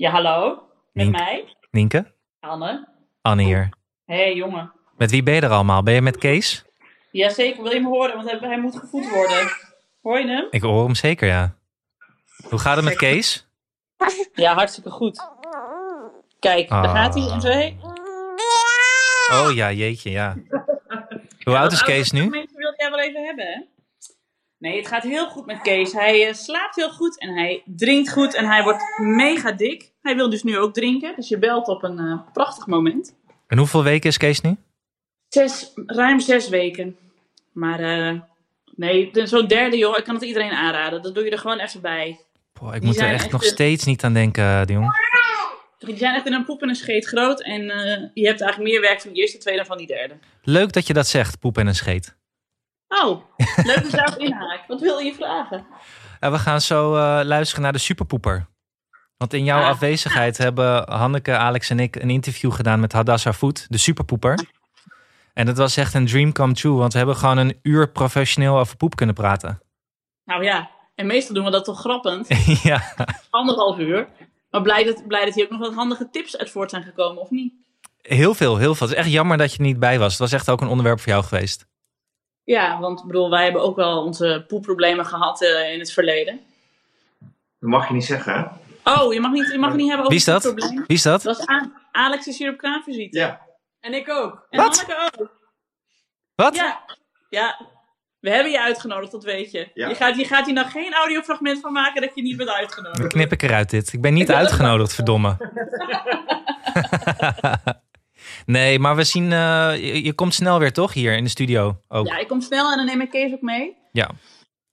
Ja, hallo. Met mij, Nienke? Anne. Anne hier. Hé, hey, jongen. Met wie ben je er allemaal? Ben je met Kees? Jazeker, wil je hem horen? Want hij, hij moet gevoed worden. Hoor je hem? Ik hoor hem zeker, ja. Hoe gaat het met Kees? Ja, hartstikke goed. Kijk, daar Ah. gaat hij in twee. Oh ja, jeetje, ja. Hoe oud is Kees nu? Mensen wil jij wel even hebben, hè? Nee, het gaat heel goed met Kees. Hij eh, slaapt heel goed en hij drinkt goed en hij wordt mega dik. Hij wil dus nu ook drinken, dus je belt op een eh, prachtig moment. En hoeveel weken is Kees nu? Zes, ruim zes weken. Maar eh, nee, zo'n derde joh, ik kan het iedereen aanraden. Dat doe je er gewoon even bij. Boah, ik Die moet er echt echt nog een- steeds niet aan denken, de jong. Die zijn echt in een poep en een scheet groot. En je hebt eigenlijk meer werk van die eerste twee dan van die derde. Leuk dat je dat zegt, poep en een scheet. Oh, leuk dat je daarop inhaakt. Wat wil je vragen? En we gaan zo eh, luisteren naar de superpoeper. Want in jouw Ah. afwezigheid hebben Hanneke, Alex en ik een interview gedaan met Hadassa Voet, de superpoeper. En het was echt een dream come true, want we hebben gewoon een uur professioneel over poep kunnen praten. Nou ja, en meestal doen we dat toch grappend. ja, Anderhalf uur. Maar blij dat, blij dat hier ook nog wat handige tips uit voort zijn gekomen, of niet? heel veel, heel veel. Het is echt jammer dat je er niet bij was. Het was echt ook een onderwerp voor jou geweest. Ja, want ik bedoel, wij hebben ook wel onze poepproblemen gehad eh, in het verleden. Dat mag je niet zeggen, hè? Oh, je mag, niet, je mag niet hebben over Wie is dat? poepproblemen. Wie is dat? Dat is A- Alex is hier op kraamvisite. Ja. En ik ook. En Wat? Hanneke ook. Wat? Ja. ja, we hebben je uitgenodigd, dat weet je. Ja. Je, gaat, je gaat hier nog geen audiofragment van maken dat je niet bent Dan uitgenodigd. knip ik eruit dit. Ik ben niet uitgenodigd, verdomme. nee, maar we zien... eh, je, je komt snel weer, toch? Hier in de studio ook. Ja, ik kom snel en dan neem ik Kees ook mee. Ja.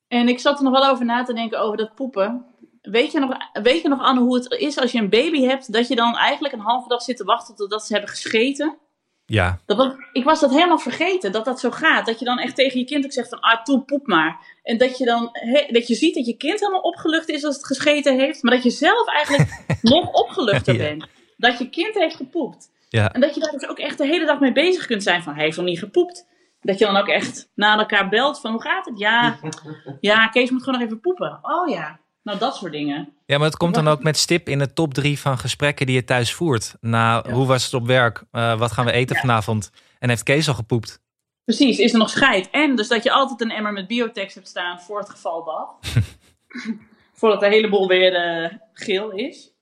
En ik zat er nog wel over na te denken over dat poepen. Weet je, nog, weet je nog, Anne, hoe het is als je een baby hebt, dat je dan eigenlijk een halve dag zit te wachten totdat ze hebben gescheten? Ja, Dat was, ik was dat helemaal vergeten, dat dat zo gaat. Dat je dan echt tegen je kind ook zegt van, ah, toe, poep maar. En dat je dan, he- dat je ziet dat je kind helemaal opgelucht is als het gescheten heeft, maar dat je zelf eigenlijk nog opgeluchter Ja. bent. Dat je kind heeft gepoept. Ja. En dat je daar dus ook echt de hele dag mee bezig kunt zijn van, hij heeft nog niet gepoept. Dat je dan ook echt na elkaar belt van, hoe gaat het? Ja, ja, Kees moet gewoon nog even poepen. Oh ja, nou dat soort dingen. Ja, maar het komt dan ook met stip in de top drie van gesprekken die je thuis voert. Na Ja. hoe was het op werk? Eh, wat gaan we eten vanavond? En heeft Kees al gepoept? Precies, is er nog scheid. En dus dat je altijd een emmer met biotex hebt staan voor het geval dat. Voordat de hele boel weer eh, geel is.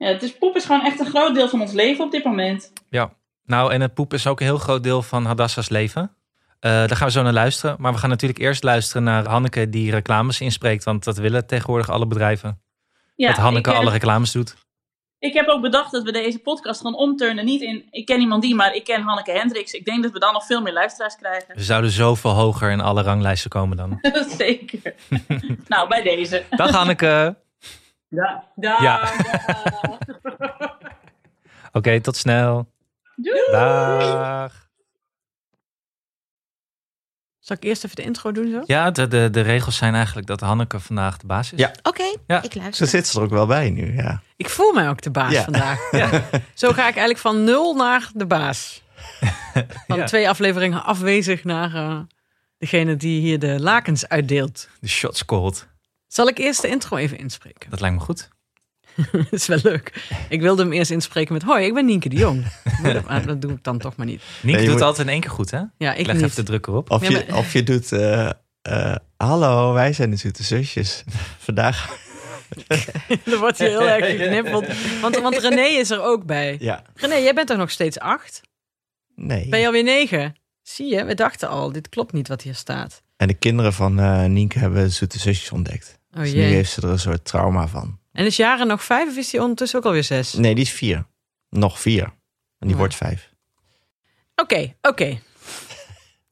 Ja, het is, poep is gewoon echt een groot deel van ons leven op dit moment. Ja. Nou, en het poep is ook een heel groot deel van Hadassa's leven. Eh, daar gaan we zo naar luisteren. Maar we gaan natuurlijk eerst luisteren naar Hanneke die reclames inspreekt. Want dat willen tegenwoordig alle bedrijven. Ja, dat Hanneke ik, eh, alle reclames doet. ik heb ook bedacht dat we deze podcast gaan omturnen. Niet in, ik ken iemand die, maar ik ken Hanneke Hendricks. Ik denk dat we dan nog veel meer luisteraars krijgen. We zouden zoveel hoger in alle ranglijsten komen dan. Zeker. nou, bij deze. Dag Hanneke. Ja. Dag. Ja. Oké, tot snel. Doei. Dag. Zal ik eerst even de intro doen zo? Ja, de, de, de regels zijn eigenlijk dat Hanneke vandaag de baas is. Ja. Oké, Ja. ik luister. zit ze er ook wel bij nu, ja. Ik voel mij ook de baas Ja. vandaag. Zo ga ik eigenlijk van nul naar de baas. Van Ja. twee afleveringen afwezig naar eh, degene die hier de lakens uitdeelt. De shots called. Zal ik eerst de intro even inspreken? Dat lijkt me goed. Dat is wel leuk. Ik wilde hem eerst inspreken met hoi, ik ben Nienke de Jong. Maar dat, doe ik dan toch maar niet. Niek je doet moet- altijd in één keer goed, hè? Ja, Ik leg niet. even de druk erop. Of, Ja, je, of je doet... eh, eh, hallo, wij zijn de Zoete Zusjes. Vandaag... Er wordt hier heel erg geknippeld. Want, want René is er ook bij. Ja, René, jij bent toch nog steeds acht? nee. Ben je alweer negen? Zie je, we dachten al, dit klopt niet wat hier staat. En de kinderen van eh Nienke hebben Zoete Zusjes ontdekt. Oh Dus nu heeft ze er een soort trauma van. En is Jaren nog vijf of is hij ondertussen ook alweer zes? Nee, die is vier. Nog vier. En die Ja. wordt vijf. Oké, oké.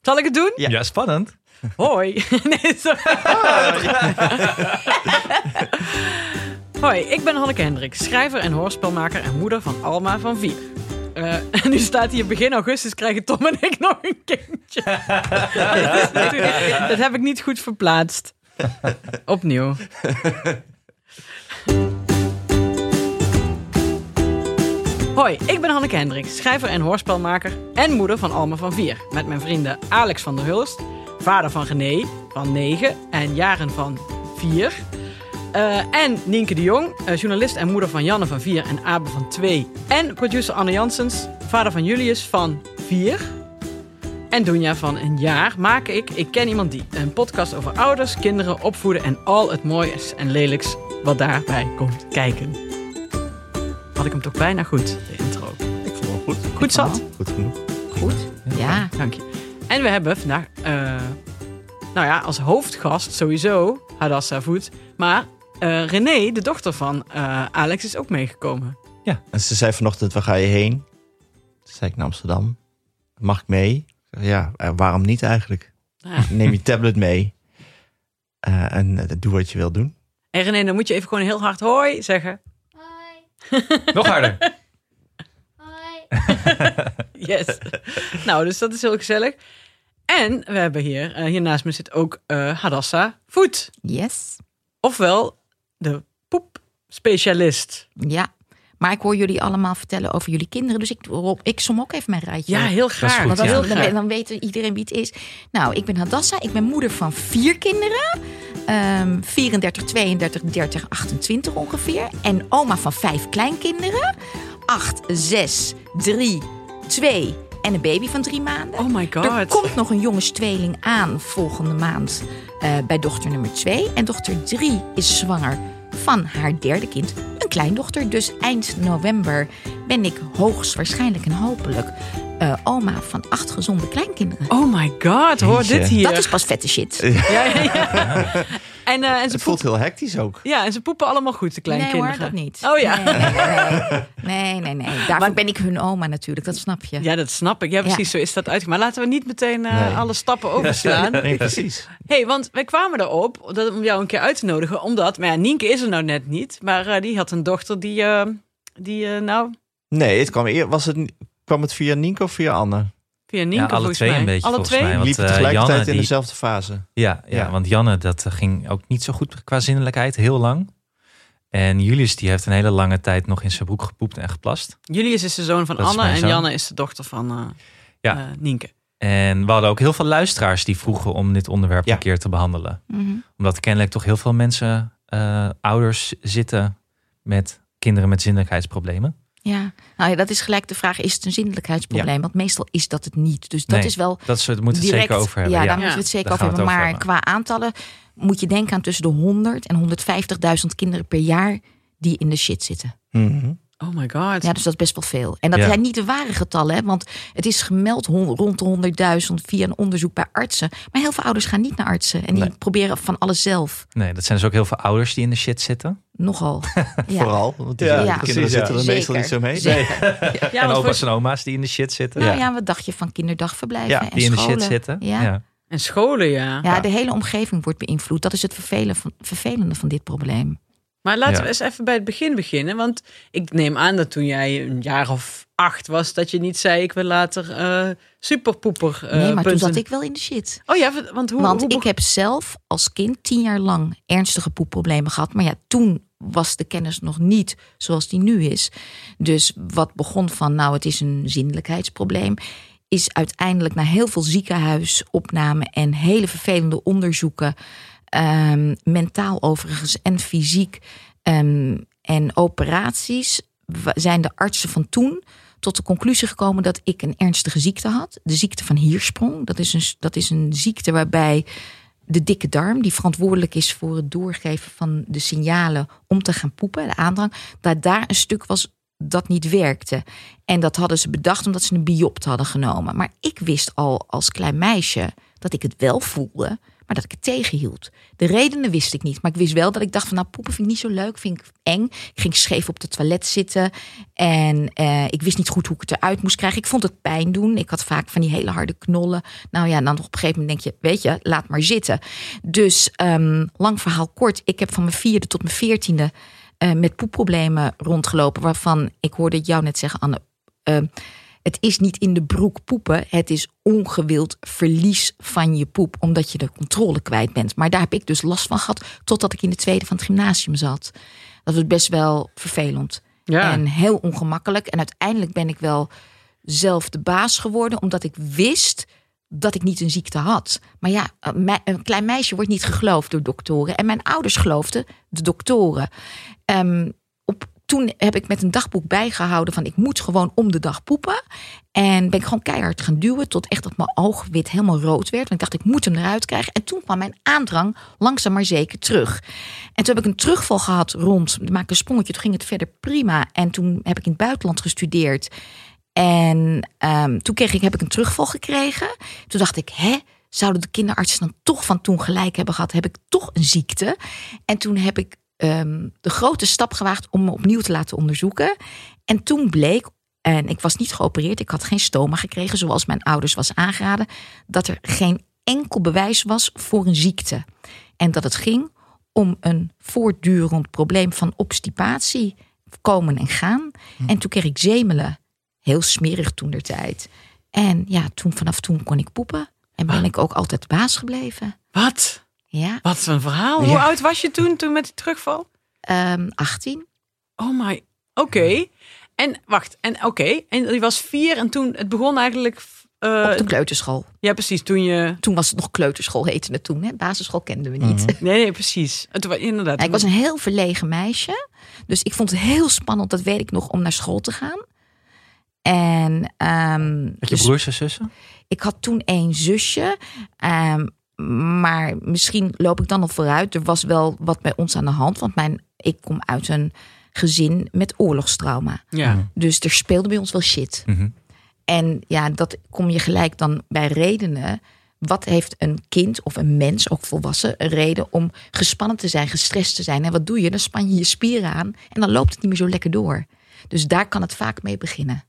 Zal ik het doen? Ja. Ja, spannend. Hoi. Nee, sorry. Hoi, ik ben Hanneke Hendricks, schrijver en hoorspelmaker en moeder van Alma van vier. Eh, en nu staat hier begin augustus krijgen Tom en ik nog een kindje. dat, is natuurlijk- dat heb ik niet goed verplaatst. Opnieuw. Hoi, ik ben Hanneke Hendricks, schrijver en hoorspelmaker en moeder van Alma van 4. Met mijn vrienden Alex van der Hulst, vader van René van 9 en Jaren van 4. Eh, en Nienke de Jong, eh, journalist en moeder van Janne van 4 en Abe van 2. En producer Anne Janssens, vader van Julius van 4. En Dunja van een jaar maak ik Ik Ken Iemand Die. Een podcast over ouders, kinderen, opvoeden en al het moois en lelijks wat daarbij komt kijken. Had ik hem toch bijna goed, de intro. Ik vond het goed. Goed zat? Goed genoeg. Goed. Ja. Dank je. En we hebben vandaag, eh, nou ja, als hoofdgast sowieso Hadassa Voet. Maar eh, René, de dochter van eh, Alex, is ook meegekomen. En ze zei vanochtend, waar ga je heen? Toen zei ik naar Amsterdam. Mag ik mee? Ja, waarom niet eigenlijk? Ja. Neem je tablet mee. Eh, en eh, doe wat je wil doen. En René, dan moet je even gewoon heel hard hoi zeggen. Hoi. Nog harder. Hoi. Yes. nou, dus dat is heel gezellig. En we hebben hier, eh, hier naast me zit ook eh Hadassa Voet. Yes. Ofwel de poepspecialist. Ja. Maar ik hoor jullie allemaal vertellen over jullie kinderen. Dus ik, Rob, ik som ook even mijn rijtje. Ja, heel is graag. goed, Want ja. dan, heel dan, graag. dan weet iedereen wie het is. Nou, ik ben Hadassa. Ik ben moeder van vier kinderen. Ehm 34, 32, 30, 28 ongeveer. En oma van vijf kleinkinderen. 8, 6, 3, 2 en een baby van drie maanden. Oh my Er god. komt nog een jongenstweeling aan volgende maand eh, bij dochter nummer 2. En dochter 3 is zwanger van haar derde kind, een kleindochter. Dus eind november ben ik hoogstwaarschijnlijk en hopelijk eh, oma van acht gezonde kleinkinderen. Oh my god, hoor Jeetje. dit hier. Dat is pas vette shit. Ja, ja, ja. En, eh, en, ze Het voelt poepen, heel hectisch ook. ja, en ze poepen allemaal goed, de kleine nee hoor, dat niet. Oh ja. Nee, nee, nee. nee. Daarvoor ben ik hun oma natuurlijk, dat snap je. Ja, dat snap ik. Ja, precies, zo is dat uit. Maar laten we niet meteen eh, Nee. alle stappen overslaan. Nee, precies. hey, want wij kwamen erop dat, om jou een keer uit te nodigen. Omdat, maar ja, Nienke is er nou net niet. Maar eh, die had een dochter die, eh, die eh, nou, Nee, het kwam, eer, was het, kwam het via Nienke of via Anne? via Nienke Ja, alle twee mij. een beetje Alle volgens twee? mij. Want, Liepen eh, tegelijkertijd Janne, in die- dezelfde fase. Ja, ja, Ja. want Janne, dat eh, ging ook niet zo goed qua zinnelijkheid, heel lang. En Julius, die heeft een hele lange tijd nog in zijn broek gepoept en geplast. Julius is de zoon van Dat Anne en zoon. Janne is de dochter van eh Ja. eh, Nienke. En we hadden ook heel veel luisteraars die vroegen om dit onderwerp Ja. een keer te behandelen. Mhm. Omdat er kennelijk toch heel veel mensen, eh, ouders zitten met kinderen met zinnelijkheidsproblemen. Ja, nou ja, dat is gelijk de vraag: is het een zindelijkheidsprobleem? Want meestal is dat het niet. Dus dat Nee, is wel Dat daar moeten we het zeker over hebben. Ja, daar Ja. moeten we het zeker over we hebben. Maar qua aantallen moet je denken aan tussen de 100 en 150.000 kinderen per jaar die in de shit zitten. Mhm. Oh my god. Ja, dus dat is best wel veel. En dat Ja. zijn niet de ware getallen, hè, want het is gemeld rond de 100.000 via een onderzoek bij artsen. Maar heel veel ouders gaan niet naar artsen en die Nee. proberen van alles zelf. Nee, dat zijn dus ook heel veel ouders die in de shit zitten. Nogal. Ja. Vooral, want die Ja, de ja. kinderen precies, ja. zitten er meestal Zeker. niet zo mee. Zeker. Ja, en opa's voor- en oma's die in de shit zitten. Nou ja, wat dacht je van kinderdagverblijven Ja, en die in de scholen? shit zitten. Ja. Ja. En scholen, ja. Ja, de hele omgeving wordt beïnvloed. Dat is het vervelen van, vervelende van dit probleem. Maar laten Ja. we eens even bij het begin beginnen. Want ik neem aan dat toen jij een jaar of acht was, dat je niet zei: Ik wil later eh superpoeper. eh, nee, maar toen zat ik wel in de shit. Oh ja, want hoe. Want hoe ik heb zelf als kind tien jaar lang ernstige poepproblemen gehad. Maar ja, toen was de kennis nog niet zoals die nu is. Dus wat begon van, nou, het is een zindelijkheidsprobleem. Is uiteindelijk na heel veel ziekenhuisopname en hele vervelende onderzoeken. Ehm, mentaal overigens en fysiek. ehm, en operaties. zijn de artsen van toen tot de conclusie gekomen dat ik een ernstige ziekte had. De ziekte van Hiersprong. Dat is een, dat is een ziekte waarbij de dikke darm, die verantwoordelijk is voor het doorgeven van de signalen om te gaan poepen, de aandrang, dat daar een stuk was dat niet werkte. En dat hadden ze bedacht omdat ze een biopt hadden genomen. Maar ik wist al als klein meisje dat ik het wel voelde, maar dat ik het tegenhield. De redenen wist ik niet, maar ik wist wel dat ik dacht van nou poepen vind ik niet zo leuk, vind ik eng. Ik ging scheef op het toilet zitten en eh, ik wist niet goed hoe ik het eruit moest krijgen. Ik vond het pijn doen. Ik had vaak van die hele harde knollen. Nou ja, dan op een gegeven moment denk je, weet je, laat maar zitten. Dus ehm, lang verhaal kort, ik heb van mijn vierde tot mijn veertiende eh, met poepproblemen rondgelopen, waarvan ik hoorde jou net zeggen, Anne. ehm, het is niet in de broek poepen. Het is ongewild verlies van je poep. Omdat je de controle kwijt bent. Maar daar heb ik dus last van gehad. Totdat ik in de tweede van het gymnasium zat. Dat was best wel vervelend. Ja. En heel ongemakkelijk. En uiteindelijk ben ik wel zelf de baas geworden. Omdat ik wist dat ik niet een ziekte had. Maar ja, een mei- een klein meisje wordt niet geloofd door doktoren. En mijn ouders geloofden de doktoren. Ehm, toen heb ik met een dagboek bijgehouden van ik moet gewoon om de dag poepen. En ben ik gewoon keihard gaan duwen tot echt dat mijn oogwit helemaal rood werd. Want ik dacht ik moet hem eruit krijgen. En toen kwam mijn aandrang langzaam maar zeker terug. En toen heb ik een terugval gehad rond, maak een sprongetje, toen ging het verder prima. En toen heb ik in het buitenland gestudeerd. En ehm, toen kreeg ik, heb ik een terugval gekregen. Toen dacht ik, hè, zouden de kinderartsen dan toch van toen gelijk hebben gehad? Heb ik toch een ziekte? En toen heb ik ehm, de grote stap gewaagd om me opnieuw te laten onderzoeken. En toen bleek, en ik was niet geopereerd, ik had geen stoma gekregen, zoals mijn ouders was aangeraden, dat er geen enkel bewijs was voor een ziekte. En dat het ging om een voortdurend probleem van obstipatie, komen en gaan. En toen kreeg ik zemelen. Heel smerig toen der tijd. En ja, toen, vanaf toen kon ik poepen. En ben ik ook altijd baas gebleven. Wat? Ja, Wat een verhaal. Hoe Ja. oud was je toen, toen met die terugval? Ehm 18. Oh my, oké. En wacht, en oké. En die was vier en toen, het begon eigenlijk... eh, Op de kleuterschool. ja, precies, toen je... Toen was het nog kleuterschool, heette het toen. Hè? Basisschool kenden we niet. Nee, nee, precies. Wa- inderdaad. Ja, ik was een heel verlegen meisje. Dus ik vond het heel spannend, dat weet ik nog, om naar school te gaan. En ehm, Met je dus broers en zussen? ik had toen één zusje. ehm, maar misschien loop ik dan al vooruit. Er was wel wat bij ons aan de hand. Want mijn, ik kom uit een gezin met oorlogstrauma. Ja. Dus er speelde bij ons wel shit. Mhm. En ja, dat kom je gelijk dan bij redenen. Wat heeft een kind of een mens, ook volwassen, een reden om gespannen te zijn, gestrest te zijn? En wat doe je? Dan span je je spieren aan en dan loopt het niet meer zo lekker door. Dus daar kan het vaak mee beginnen.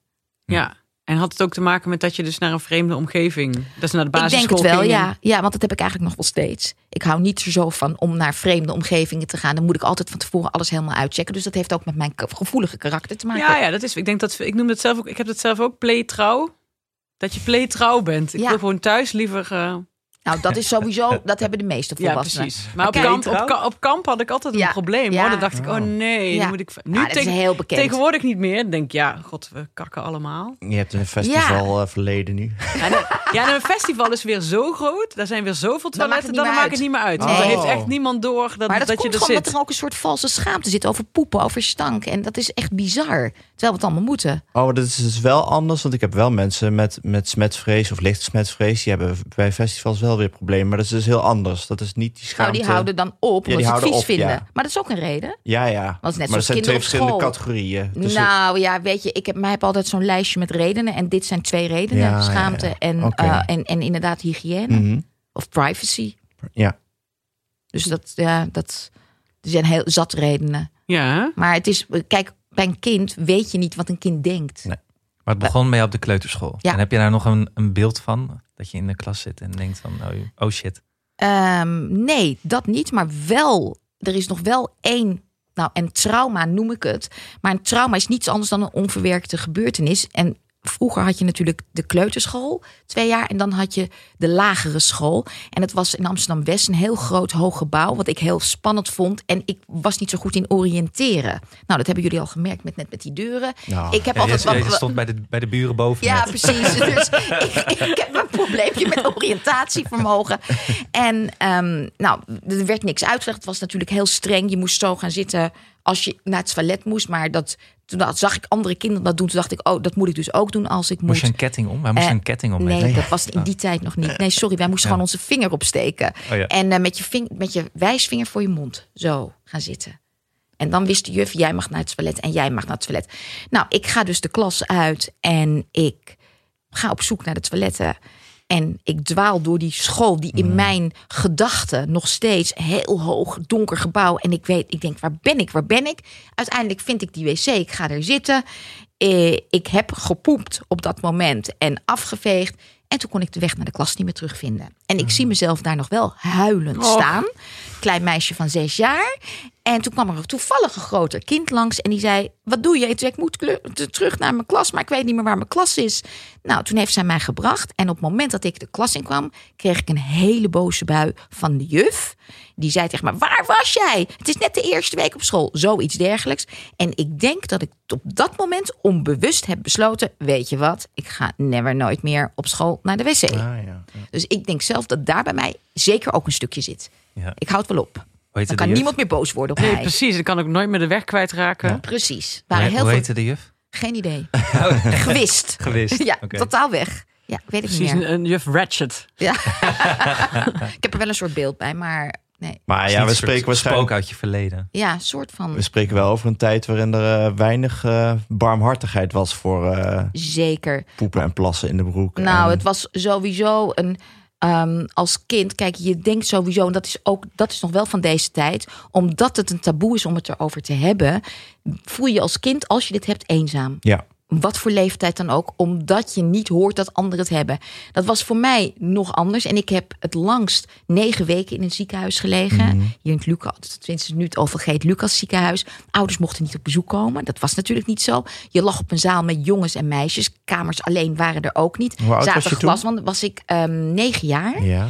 ja. En had het ook te maken met dat je dus naar een vreemde omgeving... Dat is naar de Ik denk basisschool het wel, ging ja. Ja, want dat heb ik eigenlijk nog wel steeds. Ik hou niet er zo van om naar vreemde omgevingen te gaan. Dan moet ik altijd van tevoren alles helemaal uitchecken. Dus dat heeft ook met mijn gevoelige karakter te maken. Ja, ja, dat is. Ik denk dat ik noem het zelf ook. Ik heb dat zelf ook playtrouw. Dat je playtrouw bent. Ik Ja. wil gewoon thuis liever. eh, Nou, dat is sowieso, dat hebben de meeste ja, volwassenen. precies. Maar op kamp, op, trouw? ka- op kamp had ik altijd een Ja. probleem. Ja. Hoor. Dan dacht ik, oh nee, Ja. nu moet ik. Nu Ja, dat is heel bekend. tegenwoordig niet meer. Dan denk ik, ja, god, we kakken allemaal. Je hebt een festival eh, verleden nu. En, ja, en een festival is weer zo groot. Daar zijn weer zoveel Dan maakt toiletten. Dan maakt het niet meer uit. Want dan Oh. heeft echt niemand door dat, Maar dat, dat je er gewoon zit. omdat er ook een soort valse schaamte zit over poepen, over stank. En dat is echt bizar. Terwijl we het allemaal moeten. Oh, maar dat is dus wel anders. Want ik heb wel mensen met, met smetvrees of lichte smetvrees. Die hebben bij festivals wel weer problemen. Maar dat is dus heel anders. Dat is niet die Nou, schaamte. die houden dan op omdat ze het vies op, vinden. ja. Maar dat is ook een reden. Ja, ja. Want net maar zoals zijn twee verschillende school. categorieën. Dus nou ja, weet je, ik heb, mij heb altijd zo'n lijstje met redenen. En dit zijn twee redenen. Ja, ja, schaamte ja. En, eh, en, en inderdaad hygiëne. mhm. Of privacy. Ja. Dus dat, ja, dat er zijn heel zat redenen. Ja, Maar het is, kijk, bij een kind weet je niet wat een kind denkt. Nee. Maar het begon jou op de kleuterschool. Ja. En heb je daar nog een, een beeld van? Dat je in de klas zit en denkt van, oh, oh shit. Ehm, nee, dat niet. Maar wel, er is nog wel één. Nou, en trauma noem ik het. Maar een trauma is niets anders dan een onverwerkte gebeurtenis. En vroeger had je natuurlijk de kleuterschool, twee jaar. En dan had je de lagere school. En het was in Amsterdam West een heel groot hoog gebouw. Wat ik heel spannend vond. En ik was niet zo goed in oriënteren. Nou, dat hebben jullie al gemerkt met, net met die deuren. Nou, ik heb Ja, altijd je, je wat- stond bij de, bij de buren boven. ja, net. precies. Dus ik, ik heb een probleempje met oriëntatievermogen. En ehm, nou, er werd niks uitgelegd. Het was natuurlijk heel streng. Je moest zo gaan zitten als je naar het toilet moest. Maar dat, toen zag ik andere kinderen dat doen. Toen dacht ik, oh, dat moet ik dus ook doen als ik moet. Moest je een ketting om? Wij moesten Eh, een ketting om. Nee, dat was in die tijd nog niet. Nee, sorry, wij moesten Ja. gewoon onze vinger opsteken. Oh ja. En eh, met, je ving, met je wijsvinger voor je mond zo gaan zitten. En dan wist de juf, jij mag naar het toilet en jij mag naar het toilet. Nou, ik ga dus de klas uit en ik ga op zoek naar de toiletten. En ik dwaal door die school die in mijn gedachten nog steeds heel hoog, donker gebouw. En ik weet, ik denk, waar ben ik, waar ben ik? Uiteindelijk vind ik die wc, ik ga er zitten. Eh, ik heb gepoept op dat moment en afgeveegd. En toen kon ik de weg naar de klas niet meer terugvinden. En ik zie mezelf daar nog wel huilend Oh. staan. Klein meisje van zes jaar. En toen kwam er toevallig een groter kind langs. En die zei, wat doe je? Ik zei, ik moet terug naar mijn klas, maar ik weet niet meer waar mijn klas is. Nou, toen heeft zij mij gebracht. En op het moment dat ik de klas in kwam, kreeg ik een hele boze bui van de juf. Die zei tegen me, waar was jij? Het is net de eerste week op school. Zoiets dergelijks. En ik denk dat ik op dat moment onbewust heb besloten... weet je wat, ik ga never nooit meer op school naar de wc. Ah, ja. ja. Dus ik denk zelf dat daar bij mij zeker ook een stukje zit. Ja. Ik houd wel op. Hoe heette Dan de kan niemand meer boos worden op Nee, mij. precies. Ik kan ook nooit meer de weg kwijtraken. Precies. Waren he- heel hoe veel... heette de juf? Geen idee. Gewist. Gewist. Ja, totaal weg. Ja, ik weet Precies, niet een, meer. een juf Ratchet. Ja. ik heb er wel een soort beeld bij, maar nee. Maar ja, we spreken waarschijnlijk... spook uit je verleden. Ja, een soort van... We spreken wel over een tijd waarin er eh, weinig eh, barmhartigheid was voor eh, Zeker. poepen en plassen in de broek. Nou, En- het was sowieso een. Ehm, als kind, kijk, je denkt sowieso, en dat is ook dat is nog wel van deze tijd, omdat het een taboe is om het erover te hebben, voel je als kind, als je dit hebt, eenzaam. Ja, Wat voor leeftijd dan ook, omdat je niet hoort dat anderen het hebben. Dat was voor mij nog anders. En ik heb het langst negen weken in een ziekenhuis gelegen. Hier in het Lucas, tenminste nu het overgeet Lucas ziekenhuis. Ouders mochten niet op bezoek komen. Dat was natuurlijk niet zo. Je lag op een zaal met jongens en meisjes. Kamers alleen waren er ook niet. Hoe oud was je glas, want was ik ehm, negen jaar. ja.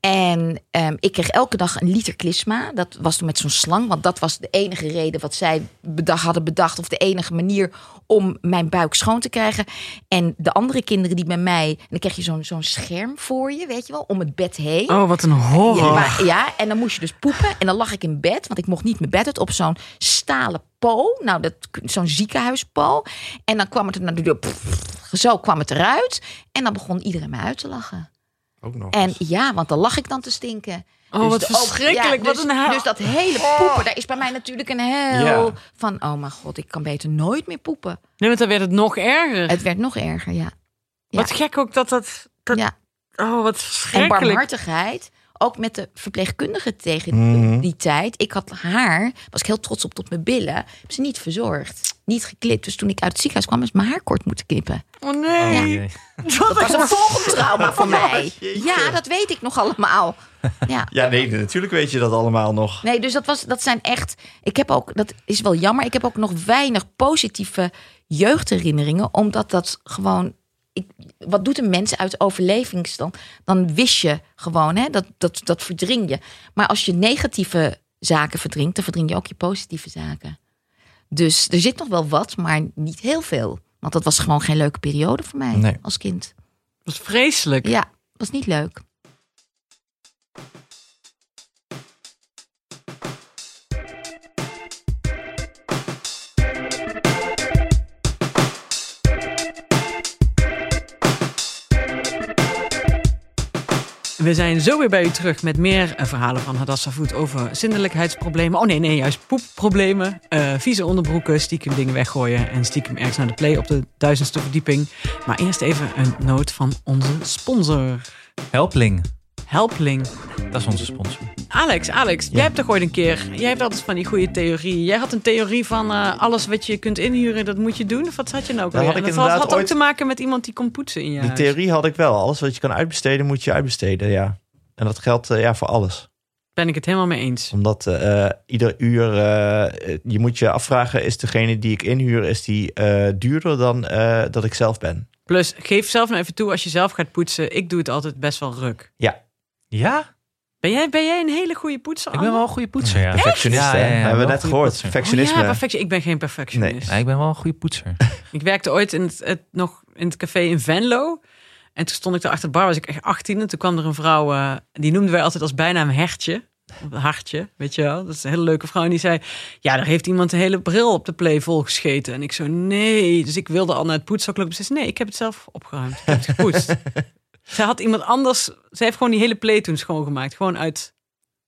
En ehm, ik kreeg elke dag een liter klisma. Dat was toen met zo'n slang. Want dat was de enige reden wat zij bedacht, hadden bedacht. Of de enige manier om mijn buik schoon te krijgen. En de andere kinderen die bij mij... En dan kreeg je zo'n zo'n scherm voor je, weet je wel. Om het bed heen. Oh, wat een Ja, horror. maar- ja, en dan moest je dus poepen. En dan lag ik in bed, want ik mocht niet mijn bed uit op zo'n stalen po. Nou, dat- zo'n ziekenhuispo. En dan kwam het er zo kwam het eruit. En dan begon iedereen mij uit te lachen. Ook nog. En eens. ja, want dan lag ik dan te stinken. Oh, wat de- ook- verschrikkelijk. ja, wat dus, een hel. Dus dat hele poepen, daar is bij mij natuurlijk een hel Ja. van... oh mijn god, ik kan beter nooit meer poepen. Nee, want dan werd het nog erger. Het werd nog erger, ja. ja. Wat gek ook dat dat... dat ja. Oh, wat En verschrikkelijk. barmhartigheid, ook met de verpleegkundige tegen Mhm. die tijd. Ik had haar, was ik heel trots op tot mijn billen. Heb ze niet verzorgd, niet geklipt. Dus toen ik uit het ziekenhuis kwam, is mijn haar kort moeten knippen. Oh nee. Dat was een volgend trauma voor mij. Ja, dat weet ik nog allemaal. Ja. Ja, nee, natuurlijk weet je dat allemaal nog. Nee, dus dat, was, dat zijn echt. Ik heb ook, dat is wel jammer. Ik heb ook nog weinig positieve jeugdherinneringen, omdat dat gewoon. Ik, wat doet een mens uit overlevingsstand? Dan wist je gewoon, hè, dat, dat, dat verdring je. Maar als je negatieve zaken verdringt, dan verdring je ook je positieve zaken. Dus er zit nog wel wat, maar niet heel veel. Want dat was gewoon geen leuke periode voor mij Nee. als kind. Dat is vreselijk. Ja, was niet leuk. We zijn zo weer bij u terug met meer eh, verhalen van Hadassa Voet over zindelijkheidsproblemen. Oh nee, nee, juist poepproblemen. eh, vieze onderbroeken, stiekem dingen weggooien en stiekem ergens naar de play op de duizendste verdieping. Maar eerst even een noot van onze sponsor, Helpling, Helpling. dat is onze sponsor. Alex, Alex, jij hebt toch ooit een keer, jij hebt altijd van die goede theorieën. Jij had een theorie van eh, alles wat je kunt inhuren, dat moet je doen. Of wat had je nou ook alweer? dat had, inderdaad had ook ooit- te maken met iemand die kon poetsen in je Die huis. theorie had ik wel. Alles wat je kan uitbesteden, moet je uitbesteden, ja. En dat geldt eh, ja, voor alles. Ben ik het helemaal mee eens. Omdat eh, ieder uur, eh, je moet je afvragen, is degene die ik inhuur, is die eh, duurder dan eh, dat ik zelf ben? Plus, geef zelf nou even toe als je zelf gaat poetsen. Ik doe het altijd best wel ruk. Ja, Ja, Ben jij, ben jij een hele goede poetser? ik ben wel een goede poetser, ja. perfectionist, Ja, hè? ja, ja, hebben we net gehoord. poetser. Oh Perfectionisme. ja, perfectie. Ik ben geen perfectionist. Nee, ik ben wel een goede poetser. Ik werkte ooit in het, het- nog in het café in Venlo. En toen stond ik daar achter de bar, was ik echt 18. En toen kwam er een vrouw, eh, die noemden wij altijd als bijnaam Hertje. Of Hartje, weet je wel. Dat is een hele leuke vrouw. En die zei, ja, daar heeft iemand de hele bril op de play volgescheten. En ik zo, nee. Dus ik wilde al naar het poetshok lopen. Ze zei, nee, ik heb het zelf opgeruimd. Ik heb het gepoetst. Zij had iemand anders, zij heeft gewoon die hele play toen schoongemaakt. Gewoon uit,